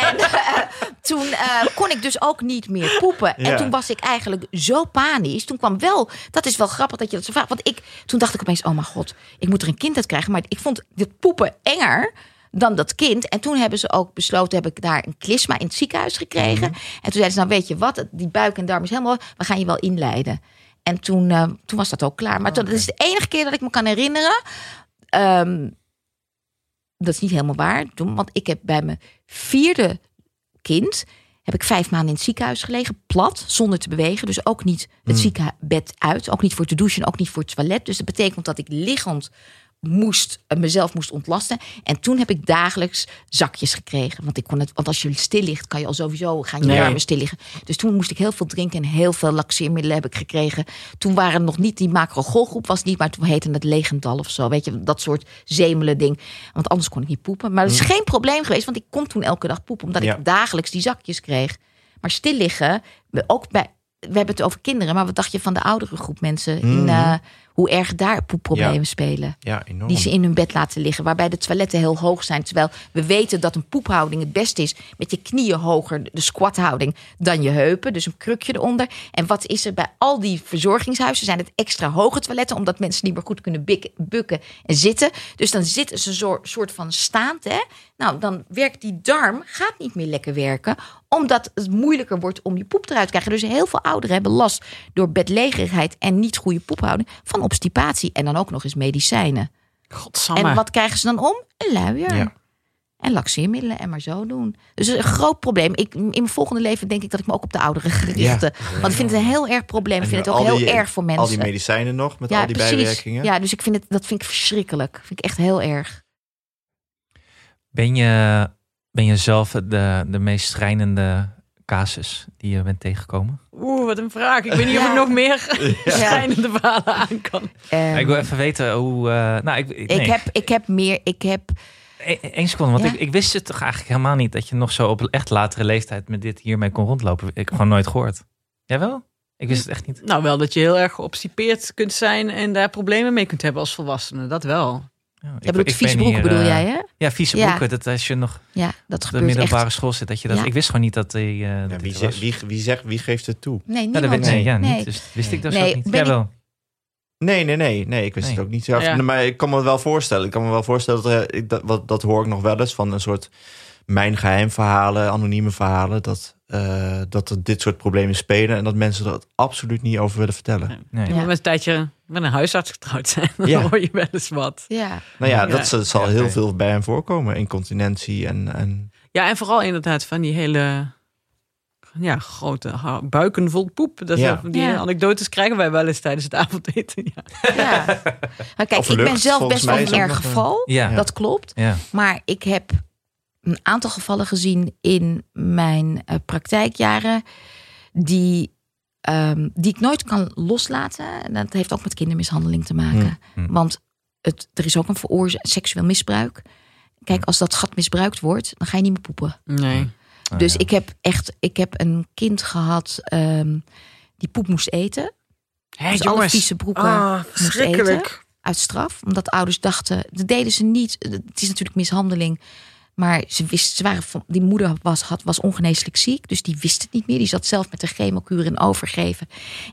En eh, toen eh, kon ik dus ook niet meer poepen. En toen was ik eigenlijk zo panisch. Toen kwam wel, dat is wel grappig dat je dat zo vraagt. Want ik, toen dacht ik opeens, oh mijn god, ik moet er een kind uit krijgen. Maar ik vond dit poepen enger dan dat kind. En toen hebben ze ook besloten, heb ik daar een klisma in het ziekenhuis gekregen. En toen zeiden ze, nou weet je wat, die buik en darm is helemaal, we gaan je wel inleiden. En toen, eh, toen was dat ook klaar. Maar dat is de enige keer dat ik me kan herinneren. Ehm, dat is niet helemaal waar. Toen, want ik heb bij mijn vierde kind heb ik vijf maanden in het ziekenhuis gelegen, plat, zonder te bewegen. Dus ook niet het ziekenbed uit, ook niet voor te douchen, ook niet voor het toilet. Dus dat betekent dat ik liggend moest, eh, mezelf moest ontlasten. En toen heb ik dagelijks zakjes gekregen. Want, ik kon het, want als je stil ligt, kan je al sowieso gaan je Nee. darmen stil liggen. Dus toen moest ik heel veel drinken en heel veel laxeermiddelen heb ik gekregen. Toen waren nog niet die macrogolgroep was niet, maar toen heette het legendal of zo. Weet je, dat soort zemelen ding. Want anders kon ik niet poepen. Maar dat is geen probleem geweest, want ik kon toen elke dag poepen. Omdat Ja. ik dagelijks die zakjes kreeg. Maar stil liggen, we- ook bij, we hebben het over kinderen, maar wat dacht je van de oudere groep mensen? In, Mhm. eh, hoe erg daar poepproblemen Ja. spelen? Ja, enorm. Die ze in hun bed laten liggen, waarbij de toiletten heel hoog zijn. Terwijl we weten dat een poephouding het beste is met je knieën hoger, de squathouding, dan je heupen. Dus een krukje eronder. En wat is er bij al die verzorgingshuizen? Zijn het extra hoge toiletten, omdat mensen niet meer goed kunnen bukken en zitten. Dus dan zitten ze zo soort van staand. Hè? Nou, dan werkt die darm, gaat niet meer lekker werken, omdat het moeilijker wordt om je poep eruit te krijgen. Dus heel veel ouderen hebben last door bedlegerigheid en niet goede poephouding van obstipatie. En dan ook nog eens medicijnen. Godsamme. En wat krijgen ze dan om? Een luier. Ja. En laxeermiddelen en maar zo doen. Dus het is een groot probleem. Ik, in mijn volgende leven denk ik dat ik me ook op de ouderen ga richten. Want ik vind het een heel erg probleem. Ik vind het ook heel die- erg voor mensen. Al die medicijnen nog, met ja, al die precies. bijwerkingen. Ja, dus ik vind het, dat vind ik verschrikkelijk. vind ik echt heel erg. Ben je, ben je zelf de, de meest schrijnende casus die je bent tegengekomen? Oeh, wat een vraag. Ik weet niet of ik nog meer schrijnende verhalen aan kan. Ehm, ik wil even weten hoe... eh, nou, ik, ik, nee. heb, ik heb meer. Ik heb. E- Eén seconde, want Ja? ik, ik wist het toch eigenlijk helemaal niet... dat je nog zo op echt latere leeftijd met dit hiermee kon rondlopen. Ik heb gewoon nooit gehoord. Jij wel? Ik wist het echt niet. Nou, wel dat je heel erg geobstipeerd kunt zijn en daar problemen mee kunt hebben als volwassene. Dat wel. Ja, ik- Je bedoelt ik vieze ben broeken, hier, bedoel eh, jij, hè? Ja, vieze Ja. broeken. Dat als je nog Ja, dat op de gebeurt middelbare echt. school zit, dat je dat... Ja. Ik wist gewoon niet dat die... eh, Ja, wie, zegt, wie, wie, zegt, wie geeft het toe? Nee, dat nee, ja, Nee. niet. Dus wist ik dat Nee, zo niet. ik- Jawel. Nee, nee, nee, nee. Ik wist Nee. het ook niet. Ja, Ja. Maar ik kan me wel voorstellen. Ik kan me wel voorstellen dat, ik, dat, wat, dat hoor ik nog wel eens van een soort mijn geheim verhalen, anonieme verhalen. Dat, eh, dat er dit soort problemen spelen en dat mensen er absoluut niet over willen vertellen. Nee. Nee. Je moet met een tijdje met een huisarts getrouwd zijn. Dan Ja. hoor je wel eens wat. Ja. Nou ja, Ja. dat zal- zal Ja, heel veel bij hen voorkomen. Incontinentie en, en Ja, en vooral inderdaad van die hele ja, grote buiken vol poep. Dat Ja. Die Ja. anekdotes krijgen wij wel eens tijdens het avondeten. Ja. ja. Maar kijk, ik ben zelf best wel een erg een- geval. Ja. Dat klopt. Ja. Maar ik heb een aantal gevallen gezien in mijn eh, praktijkjaren die, ehm, die ik nooit kan loslaten. En dat heeft ook met kindermishandeling te maken. Hmm. Want het, er is ook een veroorzaakt seksueel misbruik. Kijk, als dat gat misbruikt wordt, dan ga je niet meer poepen. Nee. Oh, dus ja. ik heb echt, ik heb een kind gehad ehm, die poep moest eten. Hé, Dus alle vieze broeken Ah, moest eten. uit straf. Omdat ouders dachten, dat deden ze niet. Het is natuurlijk mishandeling. Maar ze wist, ze waren van, die moeder was, had, was ongeneeslijk ziek. Dus die wist het niet meer. Die zat zelf met de chemokuur in overgeven.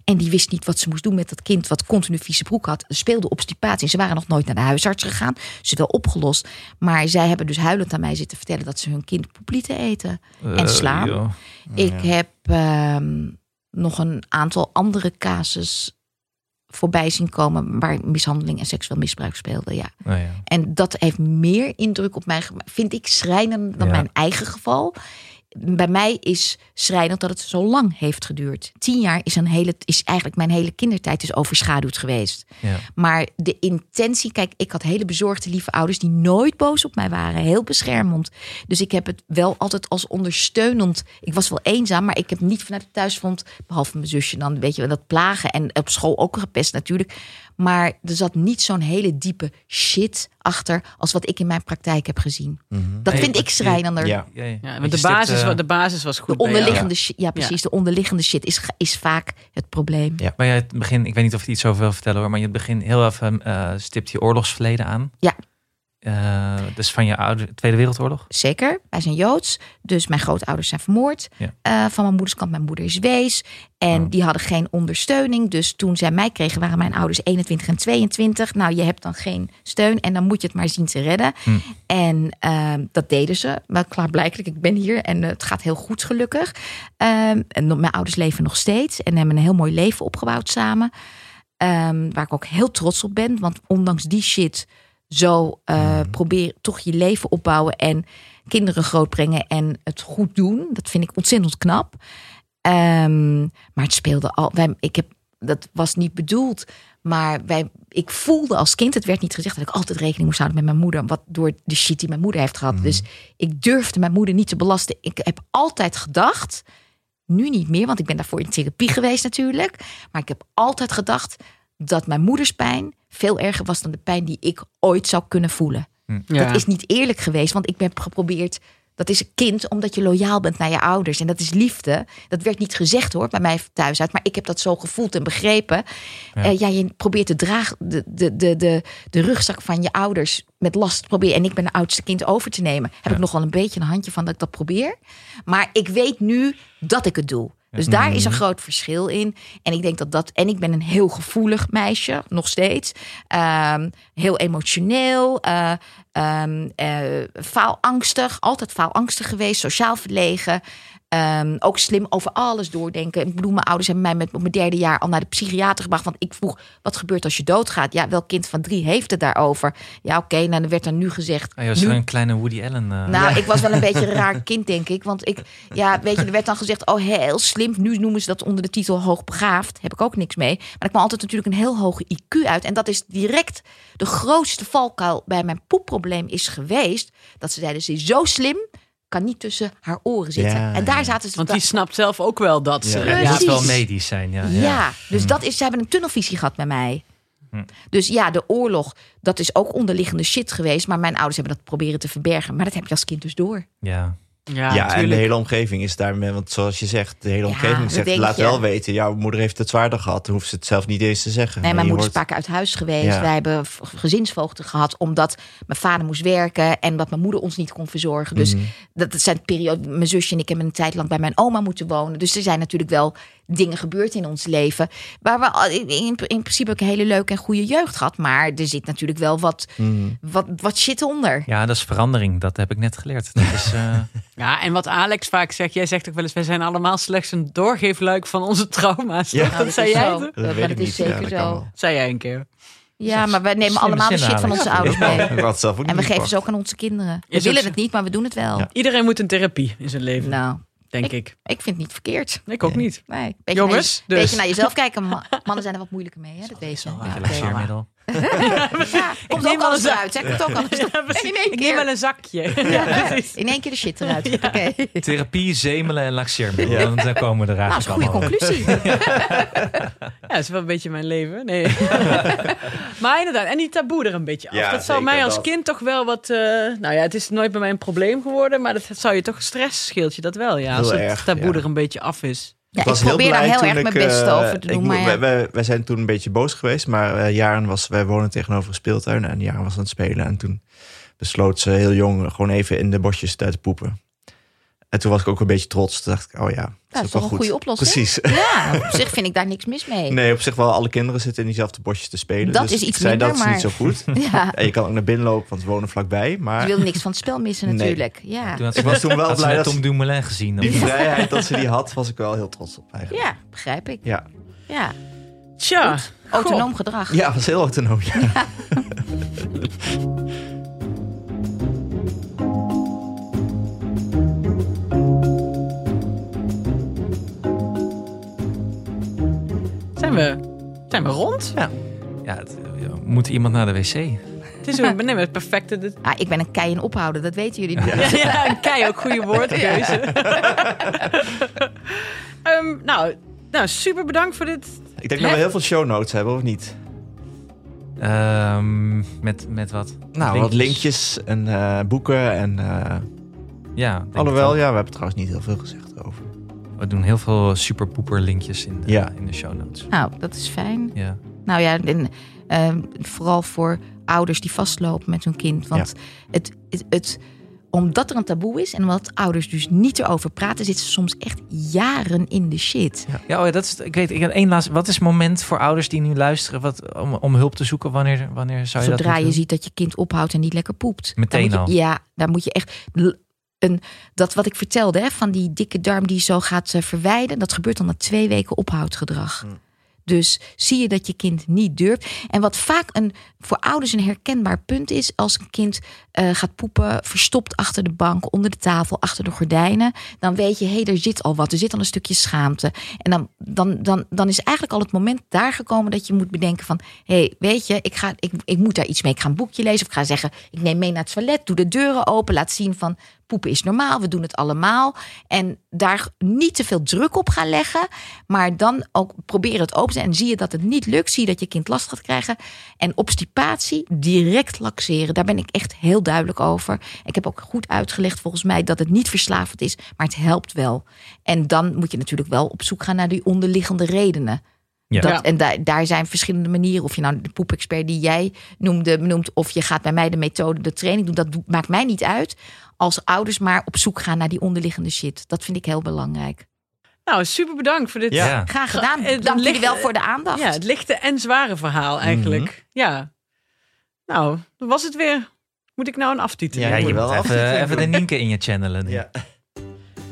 En die wist niet wat ze moest doen met dat kind wat continu vieze broek had. Ze speelde obstipatie. Ze waren nog nooit naar de huisarts gegaan. Ze wel opgelost. Maar zij hebben dus huilend aan mij zitten vertellen dat ze hun kind poep lieten eten. En Eh, slaan. Ik heb ehm, nog een aantal andere casus voorbij zien komen waar mishandeling en seksueel misbruik speelden. Ja. Nou ja. En dat heeft meer indruk op mij gemaakt, vind ik schrijnender dan Ja. mijn eigen geval. Bij mij is schrijnend dat het zo lang heeft geduurd. Tien jaar is, een hele, is eigenlijk mijn hele kindertijd is overschaduwd geweest. Ja. Maar de intentie, kijk, ik had hele bezorgde lieve ouders die nooit boos op mij waren, heel beschermend. Dus ik heb het wel altijd als ondersteunend. Ik was wel eenzaam, maar ik heb niet vanuit het thuisfront, behalve mijn zusje dan, weet je wel, dat plagen en op school ook gepest natuurlijk. Maar er zat niet zo'n hele diepe shit achter als wat ik in mijn praktijk heb gezien. Dat Nee, vind ik je- schrijnender. Ja. Ja, ja. Ja, Want je de basis, stipt, eh, de basis was De goed. jou. onderliggende shit, ja precies, de onderliggende shit is, is vaak het probleem. Ja. Maar jij het begin, ik weet niet of je iets over wil vertellen hoor, maar je het begin heel even eh, stipt je oorlogsverleden aan. Ja. Eh, dus van je oude Tweede Wereldoorlog. Zeker, wij zijn Joods. Dus mijn grootouders zijn vermoord. Ja. Eh, van mijn moeders kant, mijn moeder is wees. En Oh. die hadden geen ondersteuning. Dus toen zij mij kregen, waren mijn ouders 21 en 22. Nou, je hebt dan geen steun en dan moet je het maar zien te redden. Hm. En ehm, dat deden ze. Maar klaarblijkelijk, ik ben hier en eh, het gaat heel goed gelukkig. Ehm, en mijn ouders leven nog steeds en hebben een heel mooi leven opgebouwd samen. Ehm, waar ik ook heel trots op ben. Want ondanks die shit zo eh, probeer toch je leven opbouwen en kinderen grootbrengen en het goed doen. Dat vind ik ontzettend knap. Ehm, maar het speelde al. Wij, ik heb, dat was niet bedoeld. Maar wij, ik voelde als kind, het werd niet gezegd dat ik altijd rekening moest houden met mijn moeder. Wat door de shit die mijn moeder heeft gehad. Dus ik durfde mijn moeder niet te belasten. Ik heb altijd gedacht, nu niet meer, want ik ben daarvoor in therapie geweest natuurlijk. Maar ik heb altijd gedacht dat mijn moeders pijn veel erger was dan de pijn die ik ooit zou kunnen voelen. Ja. Dat is niet eerlijk geweest, want ik ben geprobeerd. Dat is een kind omdat je loyaal bent naar je ouders. En dat is liefde. Dat werd niet gezegd hoor, bij mij thuis uit. Maar ik heb dat zo gevoeld en begrepen. Ja. Ja je probeert de, draag, de, de, de, de, de rugzak van je ouders met last proberen. En ik ben de oudste kind over te nemen. Heb Ja. ik nog wel een beetje een handje van dat ik dat probeer. Maar ik weet nu dat ik het doe. Dus daar is een groot verschil in. En ik denk dat dat. En ik ben een heel gevoelig meisje, nog steeds. Ehm, heel emotioneel. eh ehm, eh, faalangstig. Altijd faalangstig geweest. Sociaal verlegen. Ehm, ook slim over alles doordenken. Ik bedoel, mijn ouders hebben mij met op mijn derde jaar al naar de psychiater gebracht. Want ik vroeg, wat gebeurt als je doodgaat? Ja, welk kind van drie heeft het daarover? Ja, oké, nou, dan werd er nu gezegd. Ah, je was nu een kleine Woody Allen. eh. nou, ik was wel een beetje een raar kind, denk ik. Want ik, ja, weet je, er werd dan gezegd, oh, heel slim. Nu noemen ze dat onder de titel hoogbegaafd. Heb ik ook niks mee. Maar ik kwam altijd natuurlijk een heel hoge IQ uit. En dat is direct de grootste valkuil bij mijn poepprobleem is geweest. Dat ze zeiden, ze is zo slim, kan niet tussen haar oren zitten. Ja, en daar ja. zaten ze... Want die snapt zelf ook wel dat ze... Ja. Wel medisch zijn. Ja, Ja, ja. dus dat is, ze hebben een tunnelvisie gehad bij mij. Hm. Dus ja, de oorlog, dat is ook onderliggende shit geweest. Maar mijn ouders hebben dat proberen te verbergen. Maar dat heb je als kind dus door. Ja. Ja, Ja, en de hele omgeving is daarmee, want zoals je zegt, de hele Ja, omgeving zegt, laat je. wel weten, jouw moeder heeft het zwaarder gehad, dan hoeft ze het zelf niet eens te zeggen. Nee, mijn moeder is vaak uit huis geweest. Ja. Wij hebben gezinsvoogden gehad omdat mijn vader moest werken en dat mijn moeder ons niet kon verzorgen. Dus Mhm. dat zijn periode. Mijn zusje en ik hebben een tijd lang bij mijn oma moeten wonen. Dus er zijn natuurlijk wel dingen gebeurd in ons leven. Waar we al- in, in, in principe ook een hele leuke en goede jeugd gehad. Maar er zit natuurlijk wel wat, Mhm. wat, wat shit onder. ja, dat is verandering. Dat heb ik net geleerd. Dat is, eh, Ja, en wat Alex vaak zegt, jij zegt ook wel eens, wij zijn allemaal slechts een doorgeefluik van onze trauma's. Ja. Nou, dat zei jij? Dat Dat, weet ik dat is. Ja, zeker zo. Zei jij een keer. Ja, maar wij nemen allemaal de shit van onze ouders mee. En we geven ze ook aan onze kinderen. We willen het niet, maar we doen het wel. Ja. Iedereen moet een therapie in zijn leven, Nou, denk ik. ik vind het niet verkeerd. Ik ook niet. Nee, beetje Jongens, naar je, dus. beetje naar jezelf kijken. Ma- Mannen zijn er wat moeilijker mee, hè? Dat weet je. Ja. Ja, komt neem ook wel alles eruit, hè? Komt ook alles eruit. En in één Ik neem wel keer. een zakje. In één keer de shit eruit. Oké. Therapie, zemelen en laxeermiddel. Ja. Dan dan komen we er Nou, dat is een goede conclusie. Ja, dat is wel een beetje mijn leven. Nee. maar inderdaad, en die taboe er een beetje af. Ja, dat zou mij als dat. kind toch wel wat... eh, nou ja, het is nooit bij mij een probleem geworden, maar dat zou je toch stress scheelt je dat wel, ja. Als Heel het erg, taboe ja. er een beetje af is. Ja, Ik was ik probeer heel daar heel erg ik, mijn best eh, over te doen. Maar ja. wij, wij, wij zijn toen een beetje boos geweest, maar eh, Jaren was, wij wonen tegenover een speeltuin en Jaren was aan het spelen. En toen besloot ze heel jong gewoon even in de bosjes te poepen. En toen was ik ook een beetje trots. Toen dacht ik, oh ja, dat is is ook toch wel een goed. goede oplossing? Precies. Ja, op zich vind ik daar niks mis mee. Nee, op zich wel alle kinderen zitten in diezelfde bosjes te spelen. Dat dus is iets zei, minder, dat is maar- niet zo goed. Ja, En je kan ook naar binnen lopen, want we wonen vlakbij. Maar je wil niks van het spel missen Nee. natuurlijk. Ja, Toen had ik was toen wel blij dat Tom Dumoulin gezien. die vrijheid dat ze die had, was ik wel heel trots op eigenlijk. ja begrijp ik. Ja, Ja, Tja, autonoom gedrag. ja was heel autonoom. Ja. Zijn we, zijn we rond? Ja, het, ja, moet iemand naar de wc? Het is een, nee, het perfecte. dit- Ah, ik ben een kei in ophouden, dat weten jullie niet. Ja, ja, een kei ook goede woordkeuze. Ehm, nou, nou, super bedankt voor dit. Ik denk dat we heel veel show notes hebben, of niet? Ehm, met, met wat? Nou, wat linkjes en eh, boeken en... eh, Ja, alhoewel, ja, we hebben trouwens niet heel veel gezegd. We doen heel veel superpoeper linkjes in de, Ja. in de show notes. Nou, dat is fijn. Ja. Nou ja, en, ehm, vooral voor ouders die vastlopen met hun kind. Want het, het, het, omdat er een taboe is en omdat ouders dus niet erover praten, zitten ze soms echt jaren in de shit. Ja, oh ja, dat is, ik weet, ik heb één laatste. Wat is het moment voor ouders die nu luisteren wat, om, om hulp te zoeken? Wanneer, wanneer zou je dat Zodra je ziet dat je kind ophoudt en niet lekker poept. Meteen Dan je- al? Ja, daar moet je echt... Een, dat wat ik vertelde, hè, van die dikke darm die zo gaat eh, verwijden... dat gebeurt dan na twee weken ophoudgedrag. Hmm. Dus zie je dat je kind niet durft. En wat vaak een, voor ouders een herkenbaar punt is... als een kind eh, gaat poepen, verstopt achter de bank... onder de tafel, achter de gordijnen... dan weet je, hé, hey, er zit al wat. Er zit al een stukje schaamte. En dan, dan, dan, dan is eigenlijk al het moment daar gekomen... dat je moet bedenken van... hé, hey, weet je, ik, ga, ik, ik moet daar iets mee. Ik ga een boekje lezen of ik ga zeggen... ik neem mee naar het toilet, doe de deuren open... laat zien van poepen is normaal, we doen het allemaal. En daar niet te veel druk op gaan leggen, maar dan ook proberen het open te En zie je dat het niet lukt, zie je dat je kind last gaat krijgen. En obstipatie direct laxeren, daar ben ik echt heel duidelijk over. Ik heb ook goed uitgelegd volgens mij dat het niet verslavend is, maar het helpt wel. En dan moet je natuurlijk wel op zoek gaan naar die onderliggende redenen. Ja. Dat. En daar, daar zijn verschillende manieren. Of je nou de poepexpert die jij noemde, noemt, of je gaat bij mij de methode, de training doen. Dat maakt mij niet uit. Als ouders maar op zoek gaan naar die onderliggende shit. Dat vind ik heel belangrijk. Nou, super bedankt voor dit. Ja. Graag gedaan. Eh, dan Dank jullie wel voor de aandacht. Ja, het lichte en zware verhaal eigenlijk. Mhm. Ja. Nou, dan was het weer. Moet ik nou een aftitel? Ja, je wel even, even de doen. Nienke in je channelen. Ja.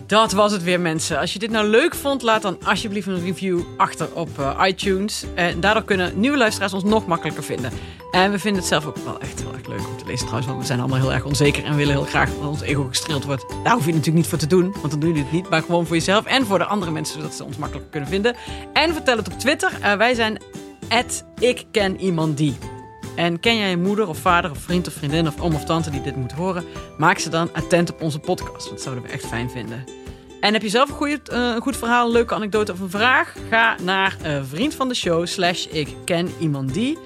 Dat was het weer, mensen. Als je dit nou leuk vond, laat dan alsjeblieft een review achter op eh, iTunes. En daardoor kunnen nieuwe luisteraars ons nog makkelijker vinden. En we vinden het zelf ook wel echt heel erg leuk om te lezen trouwens. Want we zijn allemaal heel erg onzeker en willen heel graag dat ons ego gestreeld wordt. Daar hoef je natuurlijk niet voor te doen, want dan doe je het niet. Maar gewoon voor jezelf en voor de andere mensen, zodat ze ons makkelijker kunnen vinden. En vertel het op Twitter. Eh, wij zijn ik ken iemand die. En ken jij een moeder of vader of vriend of vriendin of oom of tante die dit moet horen? Maak ze dan attent op onze podcast. Want dat zouden we echt fijn vinden. En heb je zelf een, goeie, eh, een goed verhaal, een leuke anekdote of een vraag? Ga naar eh, vriend van de show slash ik ken iemand die.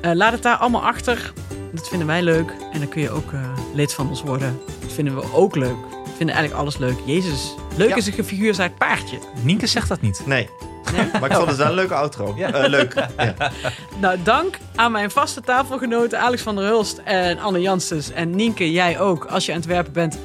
Eh, laat het daar allemaal achter. Dat vinden wij leuk. En dan kun je ook eh, lid van ons worden. Dat vinden we ook leuk. We vinden eigenlijk alles leuk. Jezus, leuk Ja. is een gefiguurd paardje. Nienke zegt dat niet. Nee. Maar ik vond het wel een leuke outro. Eh, leuk. Ja. Nou, dank aan mijn vaste tafelgenoten Alex van der Hulst en Anne Janssens. En Nienke, jij ook, als je aan het werpen bent.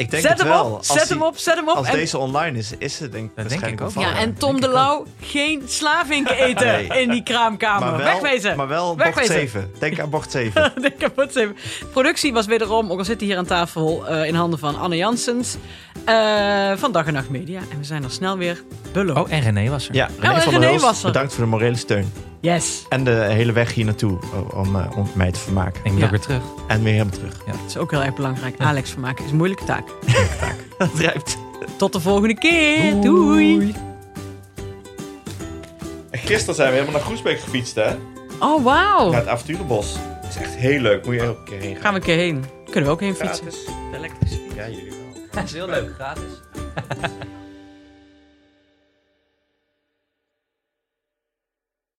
Ik denk zet het hem wel. op, Als zet die- hem op, zet hem op. Als En- deze online is, is het denk, denk waarschijnlijk ik ook. wel ja, en Tom denk de. Lauw, geen slavinken eten Nee. in die kraamkamer. maar wel, Wegwezen. Maar wel bocht Wegwezen. 7. Denk aan bocht 7. Ik heb het even. Productie was wederom, ook al zitten hier aan tafel, eh, in handen van Anne Janssens. eh, van Dag en Nacht Media. En we zijn er snel weer beloofd. Oh, en René was er. Ja, René en van René was er. bedankt voor de morele steun. Yes. En de hele weg hier naartoe om, eh, om mij te vermaken. Ik moet Ja. ook weer terug. En weer helemaal terug. Dat is ook heel erg belangrijk. Alex vermaken is een moeilijke taak. Dat rijpt. Tot de volgende keer. Doei. En gisteren zijn we helemaal naar Groesbeek gefietst, hè? Oh, wauw. Naar het avonturenbos. Dat is echt heel leuk. Moet je elke keer heen gaan. Gaan we een keer heen. Kunnen we ook heen fietsen. Gratis. Elektrisch. Ja, jullie wel. Dat is heel leuk, gratis.